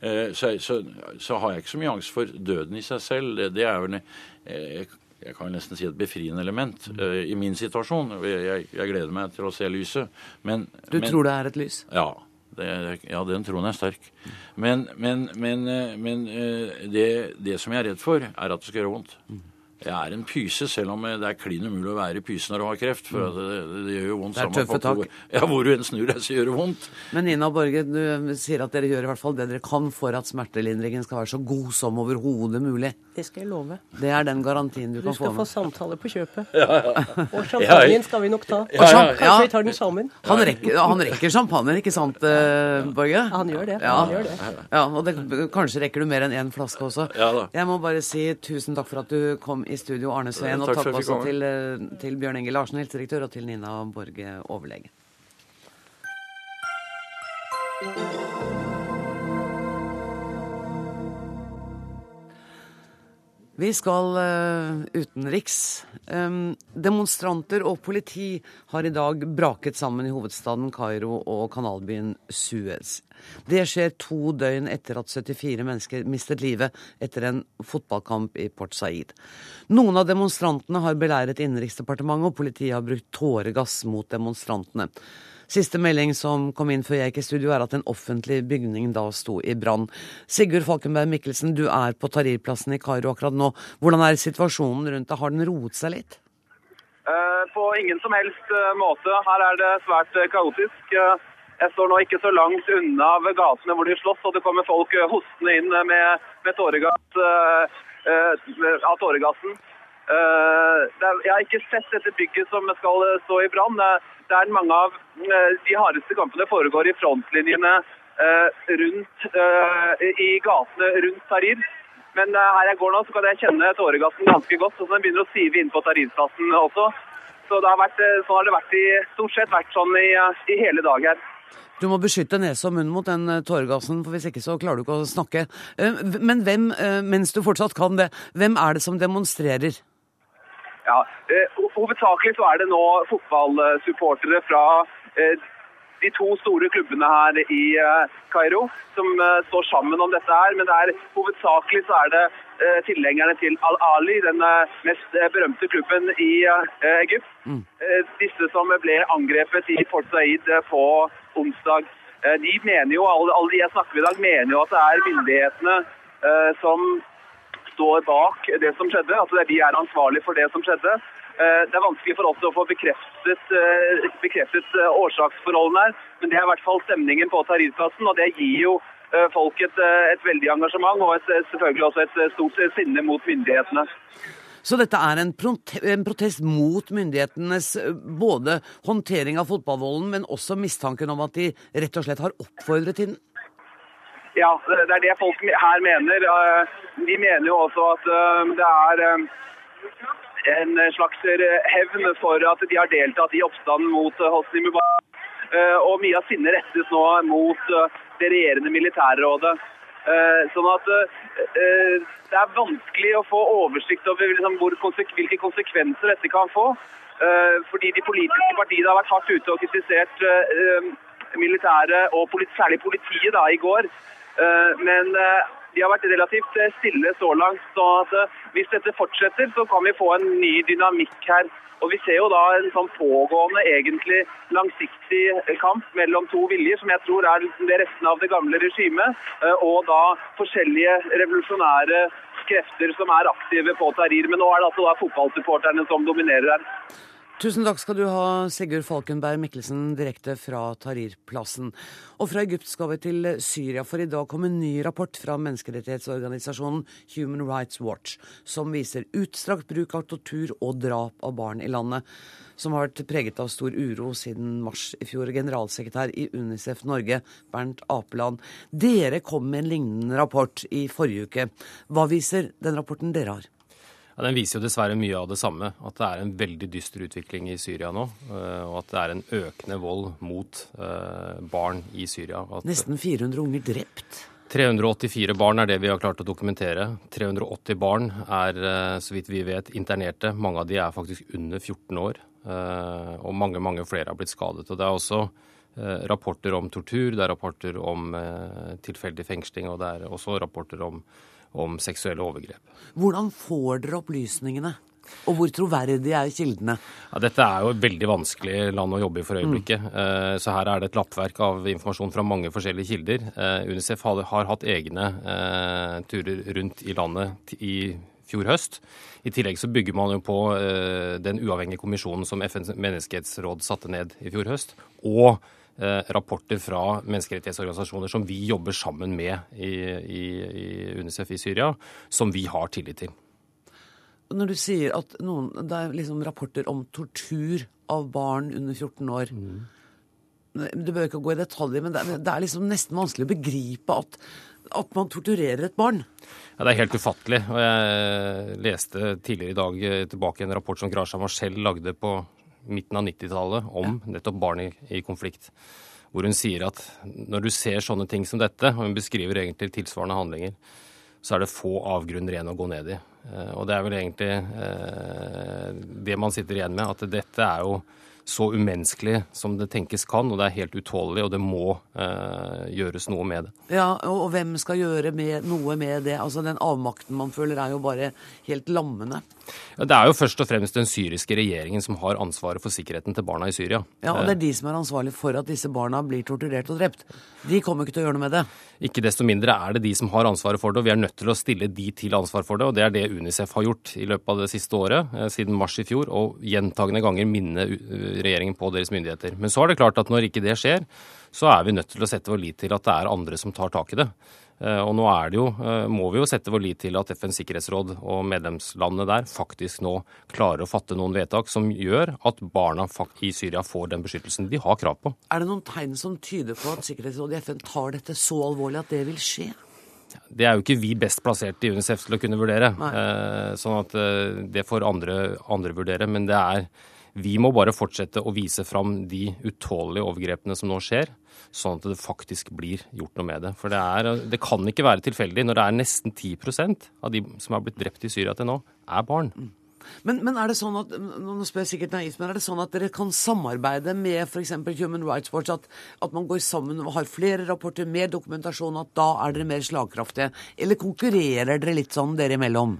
S6: eh, så, så, så, har jeg ikke så mye angst for døden i seg selv. Det, det er jo en, eh, jeg kan nesten si et befriende element eh, i min situasjon. Jeg, jeg, gleder meg til å se lyset. Men,
S1: du men, tror det er et lys?
S6: Ja. Ja, den troen er sterk. Men, men, men, eh, men eh, det, det, som jeg er redd for, er at det skal gjøre vondt. Jeg er en pyse, selv om det er klin umulig å være pyse når du har kreft. For det, det, gjør jo vondt.
S1: Det er tøffe tak.
S6: Ja, hvor du enn snur deg, så gjør det vondt.
S1: Men Nina Borge, du sier at dere gjør i hvert fall det dere kan for at smertelindringen skal være så god som overhodet mulig.
S7: Det skal jeg love.
S1: Det er den garantien du, du kan få.
S7: Du skal få samtale på kjøpet. Ja, ja. Og champagnen skal vi nok ta. Kanskje vi tar den sammen.
S1: Han rekker, han rekker champagnen, ikke sant, uh, Borge?
S7: Han gjør det. Han gjør det.
S1: Ja, og det, kanskje rekker du mer enn én flaske også. Jeg må bare si tusen takk for at du kom i studio, Arne Sveen. Og takk, takk også til, eh, til, Bjørn Inge Larsen, helsedirektør, og til Nina Borge, overlege. Vi skal uh, utenriks. Demonstranter og politi har i dag braket sammen i hovedstaden Kairo og kanalbyen Suez. Det skjer to døgn etter at 74 mennesker mistet livet etter en fotballkamp i Port Said. Noen av demonstrantene har beleiret Innenriksdepartementet, og politiet har brukt tåregass mot demonstrantene. Siste melding som kom inn før jeg gikk i studio, er at en offentlig bygning da sto i brann. Sigurd Falkenberg Mikkelsen, du er på Tahrir-plassen i Kairo akkurat nå. Hvordan er situasjonen rundt deg? Har den roet seg litt?
S9: Eh, på ingen som helst eh, måte. Her er det svært eh, kaotisk. Jeg står nå ikke så langt unna ved gatene hvor de slåss, og det kommer folk hostende inn med, med tåregass, av tåregassen. Er, jeg har ikke sett dette bygget som skal stå i brann. Det er mange av de hardeste kampene foregår i frontlinjene rundt, i gatene rundt Tarir. Men her jeg går nå, så kan jeg kjenne tåregassen ganske godt. og at Den begynner å sive inn på Tahrir-plassen også. Så det har vært, sånn har det vært i, stort sett vært sånn i, i hele dag her.
S1: Du må beskytte nese og munn mot den eh, tåregassen, for hvis ikke så klarer du ikke å snakke. Eh, men hvem, eh, mens du fortsatt kan det, hvem er det som demonstrerer?
S9: Ja, Hovedsakelig så er det nå fotballsupportere fra de to store klubbene her i Kairo som står sammen om dette her. Men det er, hovedsakelig så er det tilhengerne til Al-Ali, den mest berømte klubben i Egypt. Mm. Disse som ble angrepet i Port Said på onsdag. Eh, de mener jo, alle, de jeg snakker med i dag, mener jo at det er myndighetene eh, som står bak det som skjedde. At altså, de er ansvarlige for det som skjedde. Eh, det er vanskelig for oss å få bekreftet, bekreftet årsaksforholdene her, men det er i hvert fall stemningen på Tahrir-plassen, og det gir jo folk et, et veldig engasjement og et, selvfølgelig også et stort sinne mot myndighetene.
S1: Så dette er en, protest mot myndighetenes eh, både håndtering av fotballvolden, men også mistanken om at de rett og slett har oppfordret til den?
S9: Ja, det er det folk her mener. Eh, de mener jo også at eh, det er en slags hevn for at de har deltatt i oppstanden mot Hosni Mubarak. og mye av sinnet rettes nå mot det regjerende militærrådet. Sånn at det er vanskelig å få oversikt over liksom, hvilke konsekvenser dette kan få. Fordi de politiske partiene har vært hardt ute og kritisert militæret og særlig politiet da, i går. Men de har vært relativt eh, stille så langt. så eh, Hvis dette fortsetter, så kan vi få en ny dynamikk her. Og Vi ser jo da en sånn pågående, egentlig langsiktig kamp mellom to viljer, som jeg tror er det resten av det gamle regimet, eh, og da forskjellige revolusjonære krefter som er aktive på Tahrir. Men nå er det altså da fotballsupporterne som dominerer her.
S1: Tusen takk skal du ha, Sigurd Falkenberg Mikkelsen, direkte fra Tahrir-plassen. Og fra Egypt skal vi til Syria, for i dag kom en ny rapport fra menneskerettighetsorganisasjonen Human Rights Watch, som viser utstrakt bruk av tortur og drap av barn i landet, som har vært preget av stor uro siden mars i fjor. Generalsekretær i Unicef Norge, Bernt Apeland, dere kom med en lignende rapport i forrige uke. Hva viser den rapporten dere har?
S10: Ja, Den viser jo dessverre mye av det samme. At det er en veldig dyster utvikling i Syria nå. Eh, og at det er en økende vold mot eh, barn i Syria. At
S1: Nesten 400 unger drept?
S10: 384 barn er det vi har klart å dokumentere. 380 barn er, eh, så vidt vi vet, internerte. Mange av de er faktisk under 14 år. Og mange, mange flere har blitt skadet. Og det er også rapporter om tortur, det er rapporter om tilfeldig fengsling, og det er også rapporter om om seksuelle overgrep.
S1: Hvordan får dere opplysningene? Og hvor troverdige er kildene?
S10: Ja, dette er jo et veldig vanskelig land å jobbe i for øyeblikket. Mm. Så her er det et lappverk av informasjon fra mange forskjellige kilder. Eh, Unicef har, hatt egne eh, turer rundt i landet i fjor høst. I tillegg så bygger man jo på den uavhengige kommisjonen som FNs menneskerettsråd satte ned i fjor høst. og rapporter fra menneskerettighetsorganisasjoner som vi jobber sammen med i, i, i UNICEF i Syria, som vi har tillit til.
S1: Når du sier at noen, det er liksom rapporter om tortur av barn under 14 år mm. Du bør ikke gå i detaljer, men det er, det er liksom nesten vanskelig å begripe at, at man torturerer et barn.
S10: Ja, Det er helt ufattelig. og Jeg leste tidligere i dag tilbake en rapport som Grasha Marcel lagde på midten av 90-tallet om nettopp barn i, i, konflikt. Hvor hun sier at når du ser sånne ting som dette, og hun beskriver egentlig tilsvarende handlinger, så er det få avgrunner igjen å gå ned i. Eh, og det er vel egentlig eh, det man sitter igjen med, at dette er jo så umenneskelig som det tenkes kan, og det er helt utålelig, og det må eh, gjøres noe med det.
S1: Ja, og, og hvem skal gjøre med, noe med det? Altså Den avmakten man føler, er jo bare helt lammende.
S10: Ja, det er jo først og fremst den syriske regjeringen som har ansvaret for sikkerheten til barna i Syria.
S1: Ja, og det er eh, de som er ansvarlig for at disse barna blir torturert og drept. De kommer ikke til å gjøre noe med det.
S10: Ikke desto mindre er det de som har ansvaret for det, og vi er nødt til å stille de til ansvar for det. Og det er det Unicef har gjort i løpet av det siste året, eh, siden mars i fjor, og gjentagende ganger minne regjeringen på deres myndigheter. Men så er det klart at når ikke det skjer, så er vi nødt til å sette vår lit til at det er andre som tar tak i det. Eh, og nå er det jo, eh, må vi jo sette vår lit til at FNs sikkerhetsråd og medlemslandene der faktisk nå klarer å fatte noen vedtak som gjør at barna i Syria får den beskyttelsen de har krav på.
S1: Er det noen tegn som tyder på at Sikkerhetsrådet i FN tar dette så alvorlig at det vil skje?
S10: Det er jo ikke vi best plassert i UNICEF til å kunne vurdere. Nei. sånn at det får andre, andre vurdere. Men det er vi må bare fortsette å vise fram de utålelige overgrepene som nå skjer, sånn at det faktisk blir gjort noe med det. For det, er, det kan ikke være tilfeldig når det er nesten 10% av de som har blitt drept i Syria til nå, er barn.
S1: Men, men, er det sånn at nå spør jeg sikkert naivt, men er det sånn at dere kan samarbeide med f.eks. Human Rights Watch? At, at, man går sammen og har flere rapporter, mer dokumentasjon, at da er dere mer slagkraftige? Eller konkurrerer dere litt sånn dere imellom?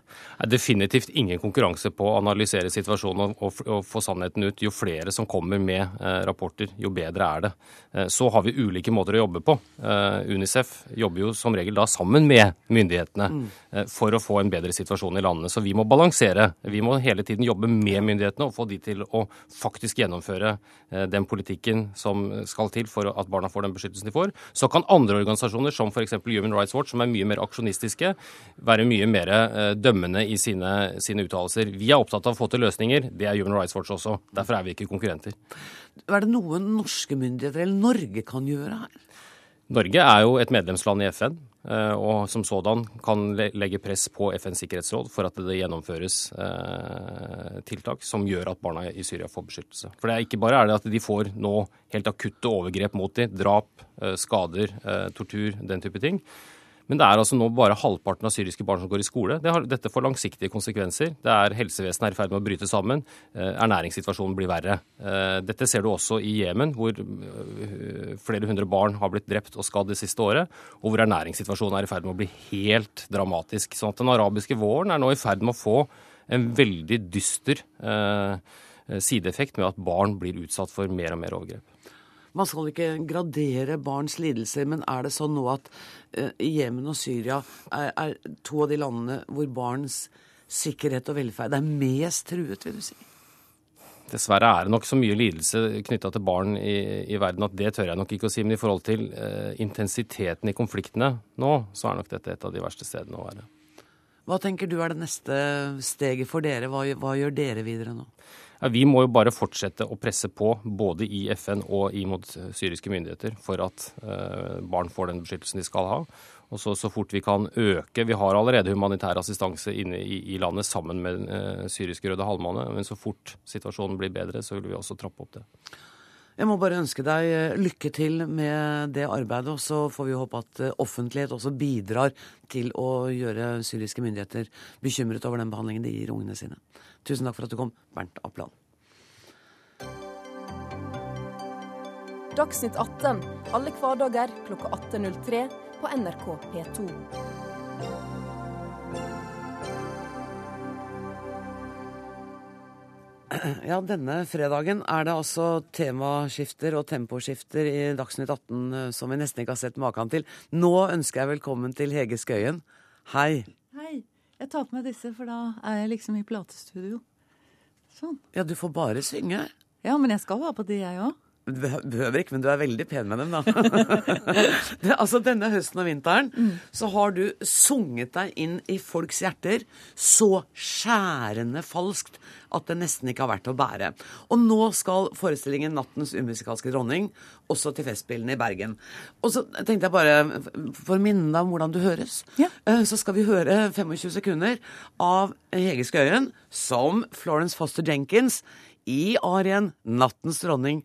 S10: Definitivt ingen konkurranse på å analysere situasjonen og, og, og få sannheten ut. Jo flere som kommer med eh, rapporter, jo bedre er det. Eh, så har vi ulike måter å jobbe på. Eh, Unicef jobber jo som regel da sammen med myndighetene mm. eh, for å få en bedre situasjon i landene. Så vi må balansere. Vi må hele tiden jobbe med myndighetene og få de til å faktisk gjennomføre eh, den politikken som skal til for at barna får den beskyttelsen de får. Så kan andre organisasjoner, som f.eks. Human Rights Watch, som er mye mer aksjonistiske, være mye mer eh, dømmende i sine, sine uttalelser. Vi er opptatt av å få til løsninger. Det er Human Rights Watch også. Derfor er vi ikke konkurrenter.
S1: Er det noe norske myndigheter eller Norge kan gjøre her?
S10: Norge er jo et medlemsland i FN. Eh, og som sådan kan legge press på FNs sikkerhetsråd for at det gjennomføres eh, tiltak som gjør at barna i Syria får beskyttelse. For det er ikke bare er det at de får nå helt akutte overgrep mot dem, drap, eh, skader, tortur, den type ting. Men det er altså nå bare halvparten av syriske barn som går i skole. Det har, dette får langsiktige konsekvenser. Det er Helsevesenet er i ferd med å bryte sammen. Eh, ernæringssituasjonen blir verre. Eh, dette ser du også i Jemen, hvor eh, flere hundre barn har blitt drept og skadd det siste året, og hvor ernæringssituasjonen er i ferd med å bli helt dramatisk. Sånn at den arabiske våren er nå i ferd med å få en veldig dyster sideeffekt med at barn blir utsatt for mer og mer overgrep.
S1: Man skal ikke gradere barns lidelser, men er det sånn nå at uh, Jemen og Syria er, er, to av de landene hvor barns sikkerhet og velferd er mest truet, vil du si?
S10: Dessverre er det nok så mye lidelse knytta til barn i, i, verden at det tør jeg nok ikke å si. Men i forhold til uh, intensiteten i konfliktene nå, så er nok dette et av de verste stedene å være.
S1: Hva tenker du er det neste steget for dere? Hva, hva gjør dere videre nå?
S10: Ja, vi må jo bare fortsette å presse på, både i FN og imot syriske myndigheter, for at eh, barn får den beskyttelsen de skal ha. Og så, så, fort vi kan øke Vi har allerede humanitær assistanse inne i, i landet sammen med eh, syriske Røde Halvmåne, men så fort situasjonen blir bedre, så vil vi også trappe opp det.
S1: Jeg må bare ønske deg eh, lykke til med det arbeidet, og så får vi håpe at eh, offentlighet også bidrar til å gjøre syriske myndigheter bekymret over den behandlingen de gir ungene sine. Tusen takk for at du kom, Bernt Appland.
S11: Dagsnytt 18 alle hverdager klokka 18.03 på NRK P2.
S1: Ja, denne fredagen er det altså temaskifter og temposkifter i Dagsnytt 18 eh, som vi nesten ikke har sett maken til. Nå ønsker jeg velkommen til Hege Skøyen. Hei.
S12: Hei. Jeg tar på meg disse, for da er jeg liksom i platestudio. Sånn.
S1: Ja, du får bare synge.
S12: Ja, men jeg skal ha på de, jeg òg.
S1: Du behøver ikke, men du er veldig pen med dem, da. det, altså Denne høsten og vinteren mm. så har du sunget deg inn i folks hjerter så skjærende falskt at det nesten ikke har vært å bære. Og nå skal forestillingen 'Nattens umusikalske dronning' også til Festspillene i Bergen. Og så tenkte jeg bare, for å minne deg om hvordan du høres, ja. Eh, så skal vi høre 25 sekunder av Hege Skøyen som Florence Foster Jenkins i arien 'Nattens dronning'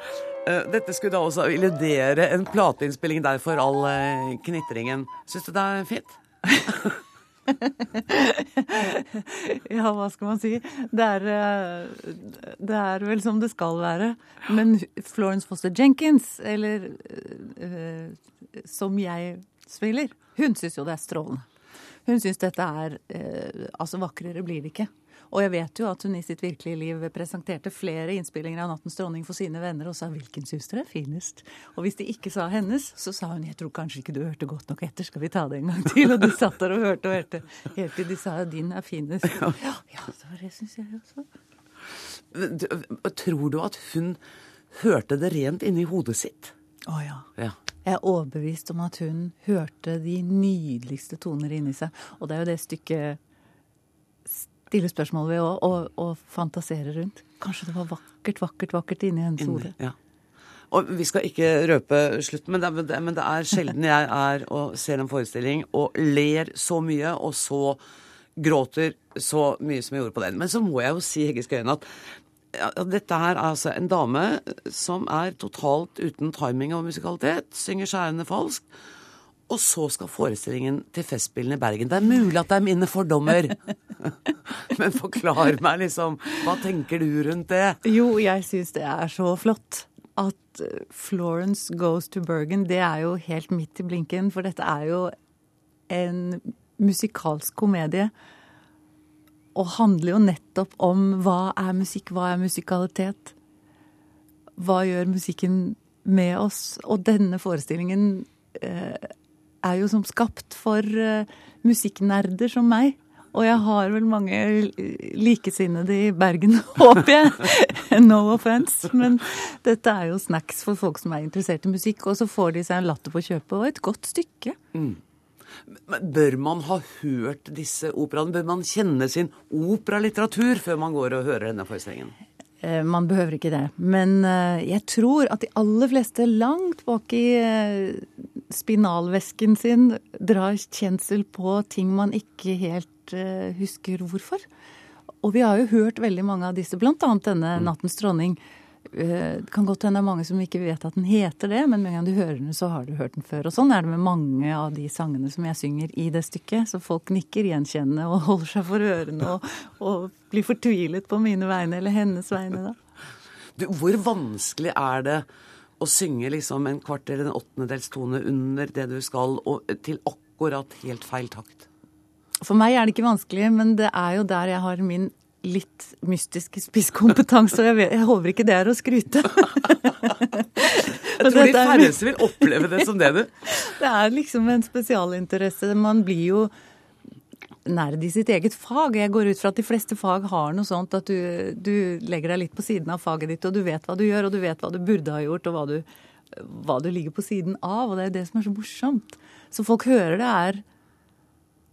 S1: Eh, dette skulle da også illudere en plateinnspilling der for all eh, knitringen. Syns du det er fint?
S12: ja, hva skal man si. Det er, eh, det er, vel som det skal være. Men Florence Foster Jenkins, eller uh, som jeg spiller, hun syns jo det er strålende. Hun syns dette er uh, Altså, vakrere blir det ikke. Og jeg vet jo at hun i sitt virkelige liv presenterte flere innspillinger av 'Nattens dronning' for sine venner og sa 'hvilken søster er finest'? Og hvis de ikke sa hennes, så sa hun 'jeg tror kanskje ikke du hørte godt nok etter, skal vi ta det en gang til'? Og de satt der og hørte og hørte helt til de sa 'din er finest'. Ja, ja det syns jeg også.
S1: Tror du at hun hørte det rent inni hodet sitt?
S12: Å ja. ja. Jeg er overbevist om at hun hørte de nydeligste toner inni seg. Og det er jo det stykket stille spørsmål ved og, og, og, fantasere rundt. Kanskje det var vakkert, vakkert, vakkert inni hennes hode. Ja.
S1: Og vi skal ikke røpe slutten, men det, men det er sjelden jeg er og ser en forestilling og ler så mye og så gråter så mye som jeg gjorde på den. Men så må jeg jo si Hegge Skøyen at ja, dette her er altså en dame som er totalt uten timing og musikalitet. Synger skjærende falskt og så skal forestillingen til Festspillene i Bergen. Det er mulig at det er mine fordommer. Men forklar meg, liksom. Hva tenker du rundt det?
S12: Jo, jeg syns det er så flott. At eh, Florence Goes to Bergen, det er jo helt midt i blinken. For dette er jo en musikalsk komedie. Og handler jo nettopp om hva er musikk, hva er musikalitet? Hva gjør musikken med oss? Og denne forestillingen eh, er jo som skapt for uh, musikknerder som meg. Og jeg har vel mange likesinnede i Bergen, håper jeg. no offence. Men dette er jo snacks for folk som er interessert i musikk. Og så får de seg en latter på kjøpet og et godt stykke. Mm.
S1: Bør man ha hørt disse operaene? Bør man kjenne sin operalitteratur før man går og hører denne forestillingen?
S12: Eh, man behøver ikke det. Men eh, jeg tror at de aller fleste langt bak i eh, spinalvæsken sin drar kjensel på ting man ikke helt husker hvorfor. Og vi har jo hørt veldig mange av disse, bl.a. denne mm. 'Nattens dronning'. Det kan godt hende det er mange som ikke vet at den heter det, men med en gang du hører den, så har du hørt den før. Og sånn er det med mange av de sangene som jeg synger i det stykket. Så folk nikker gjenkjennende og holder seg for ørene og, og blir fortvilet på mine vegne eller hennes vegne, da.
S1: Du, hvor vanskelig er det å synge liksom en kvart eller en åttendedels tone under det du skal, og til akkurat helt feil takt?
S12: For meg er det ikke vanskelig, men det er jo der jeg har min litt mystiske spisskompetanse, og jeg, vet, jeg, håper ikke det er å skryte.
S1: jeg tror de færreste vil oppleve det som det, du.
S12: Det er liksom en spesialinteresse. Man blir jo nerd i sitt eget fag. Jeg går ut fra at de fleste fag har noe sånt at du, du, legger deg litt på siden av faget ditt, og du vet hva du gjør, og du vet hva du burde ha gjort, og hva du, hva du ligger på siden av. Og det er det som er så morsomt. Så folk hører det er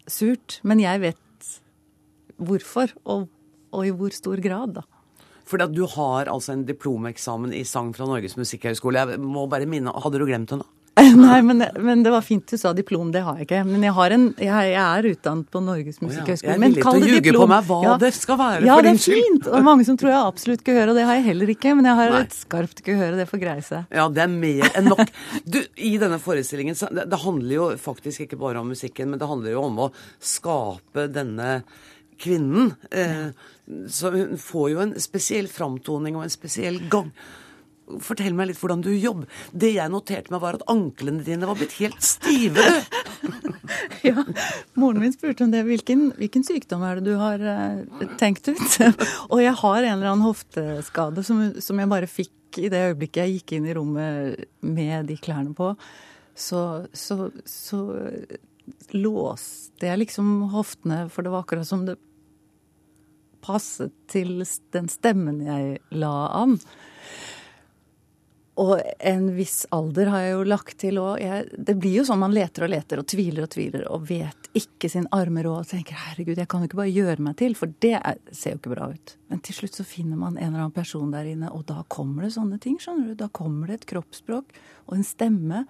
S12: surt, men jeg vet hvorfor. og og i hvor stor grad, da?
S1: Fordi at du har altså en diplomeksamen i sang fra Norges musikkhøgskole. Jeg må bare minne, Hadde du glemt det nå?
S12: Nei, men, men, det var fint du sa diplom. Det har jeg ikke. Men jeg, en, jeg, jeg er utdannet på Norges musikkhøgskole.
S1: Oh, ja. Jeg er villig til å ljuge på meg hva ja. det skal være,
S12: ja,
S1: for
S12: din skyld. Ja, det er fint. Og mange som tror jeg absolutt absolutt gehør, og det har jeg heller ikke. Men jeg har Nei. et skarpt gehør, og det får greie seg.
S1: Ja, det er mer enn nok. Du, I denne forestillingen, det, det handler jo faktisk ikke bare om musikken, men det handler jo om å skape denne kvinnen. Eh, så hun får jo en spesiell framtoning og en spesiell gang. Fortell meg litt hvordan du jobber. Det jeg noterte meg, var at anklene dine var blitt helt stive.
S12: ja, moren min spurte om det. Hvilken, hvilken sykdom er det du har uh, tenkt ut? og jeg har en eller annen hofteskade som, som, jeg bare fikk i det øyeblikket jeg gikk inn i rommet med de klærne på. Så, så, så låste jeg liksom hoftene, for det var akkurat som det passet til den stemmen jeg la an. Og en viss alder har jeg jo lagt til òg. Det blir jo sånn man leter og leter og tviler og tviler og vet ikke sin arme råd og tenker herregud, jeg kan jo ikke bare gjøre meg til, for det er, ser jo ikke bra ut. Men til slutt så finner man en eller annen person der inne, og da kommer det sånne ting, skjønner du. Da kommer det et kroppsspråk og en stemme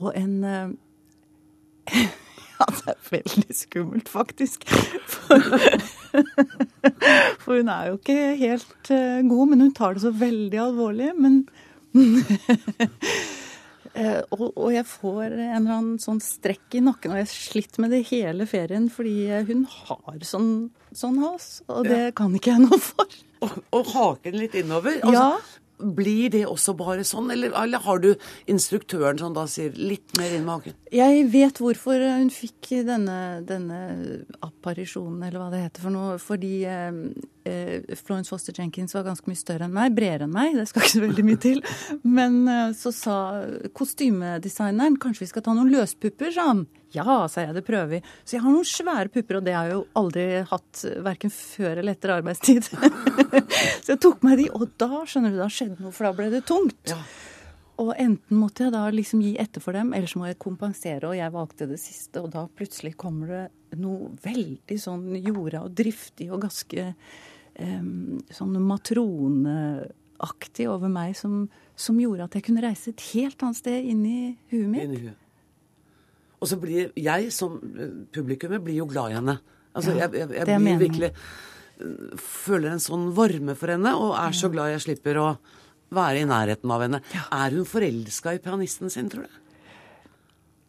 S12: og en uh, Ja, det er veldig skummelt, faktisk. For, for, hun er jo ikke helt uh, god, men hun tar det så veldig alvorlig. Men og, og, jeg får en eller annen sånn strekk i nakken, og jeg har slitt med det hele ferien fordi hun har sånn, sånn has, og det ja. kan ikke jeg noe for.
S1: Og, og haken litt innover? Altså, ja. Blir det også bare sånn, eller, eller, har du instruktøren som da sier litt mer inn med haken?
S12: Jeg vet hvorfor hun fikk denne, denne apparisjonen, eller hva det heter for noe. Fordi eh, eh, Florence Foster Jenkins var ganske mye større enn meg, bredere enn meg, det skal ikke så veldig mye til. Men eh, så sa kostymedesigneren kanskje vi skal ta noen løspupper, sa han. Ja, sa jeg, det prøver vi. Så jeg har noen svære pupper, og det har jeg jo aldri hatt verken før eller etter arbeidstid. så jeg tok meg de, og da skjønner du, da skjedde noe, for da ble det tungt. Ja. Og enten måtte jeg da liksom gi etter for dem, eller så må jeg kompensere, og jeg valgte det siste. Og da plutselig kommer det noe veldig sånn jorda og driftig og ganske um, sånn matroneaktig over meg som, som, gjorde at jeg kunne reise et helt annet sted inn i huet mitt. Inn i huet.
S1: Og så blir jeg som publikummer blir jo glad i henne. Altså, ja, jeg, jeg, jeg blir virkelig eh, Føler en sånn varme for henne, og er så glad jeg slipper å være i nærheten av henne. Ja. Er hun forelska i pianisten sin, tror du?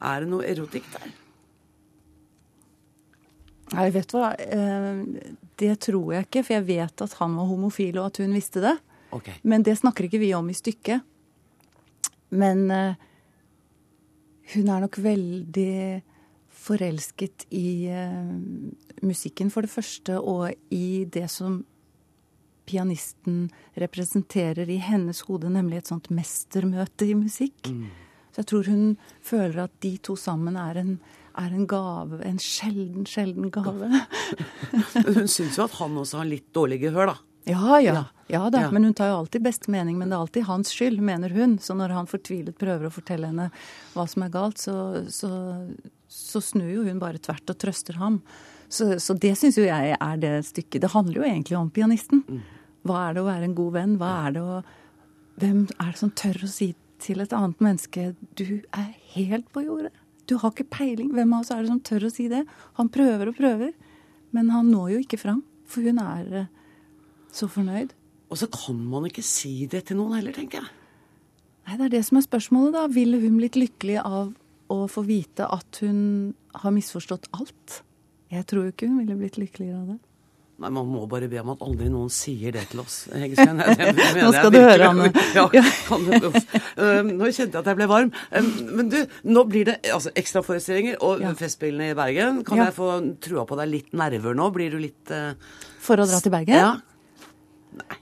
S1: Er det noe erotikk der?
S12: Nei, vet du hva. Eh, det tror jeg ikke, for jeg vet at han var homofil, og at hun visste det. Okay. Men det snakker ikke vi om i stykket. Men hun er nok veldig forelsket i uh, musikken, for det første, og i det som pianisten representerer i hennes hode, nemlig et sånt mestermøte i musikk. Mm. Så jeg tror hun føler at de to sammen er en, er en gave. En sjelden, sjelden gave.
S1: hun syns jo at han også har litt dårlig gehør, da.
S12: Ja, ja. Ja da, ja. men hun tar jo alltid beste mening. Men det er alltid hans skyld, mener hun. Så når han fortvilet prøver å fortelle henne hva som er galt, så, så, så snur jo hun bare tvert og trøster ham. Så, så det syns jo jeg er det stykket. Det handler jo egentlig om pianisten. Mm. Hva er det å være en god venn? Hva er det å Hvem er det som tør å si til et annet menneske du er helt på jordet? Du har ikke peiling. Hvem av oss er det som tør å si det? Han prøver og prøver, men han når jo ikke fram. For hun er eh, så fornøyd.
S1: Og så kan man ikke si det til noen heller, tenker jeg.
S12: Nei, det er det som er spørsmålet, da. Ville hun blitt lykkelig av å få vite at hun har misforstått alt? Jeg tror jo ikke hun ville blitt lykkeligere av det.
S1: Nei, Man må bare be om at aldri noen sier det til oss.
S12: nå skal du høre, Anne.
S1: Ja, nå kjente jeg at jeg ble varm. Men du, nå blir det altså, ekstraforestillinger og ja. Festspillene i Bergen. Kan ja. jeg få trua på deg litt nerver nå? Blir du litt uh...
S12: For å dra til Bergen?
S1: Ja.
S12: Nei.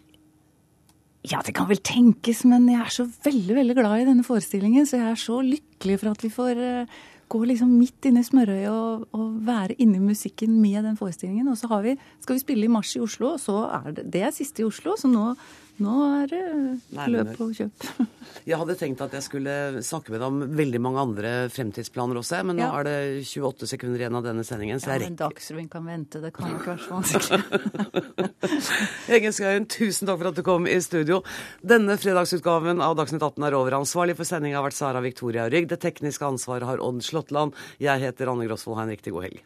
S12: Ja, det kan vel tenkes, men jeg er så veldig veldig glad i denne forestillingen. Så jeg er så lykkelig for at vi får uh, gå liksom midt inne i smørøyet og, og, være inne i musikken med den forestillingen. Og så vi, skal vi spille i mars i Oslo, og så er det, det er siste i Oslo. Så nå, nå er det løp og kjøp.
S1: Jeg hadde tenkt at jeg skulle snakke med deg om veldig mange andre fremtidsplaner også, men nå ja. er det 28 sekunder igjen av denne sendingen, så
S12: ja,
S1: jeg rekker
S12: Men Dagsrevyen kan vente, det kan ikke være så vanskelig.
S1: Egen Skøyen, tusen takk for at du kom i studio. Denne fredagsutgaven av Dagsnytt 18 er over. Ansvarlig for sendinga har vært Sara Victoria Rygg. Det tekniske ansvaret har Odd Slåttland. Jeg heter Anne Grosvold. Ha en riktig god helg.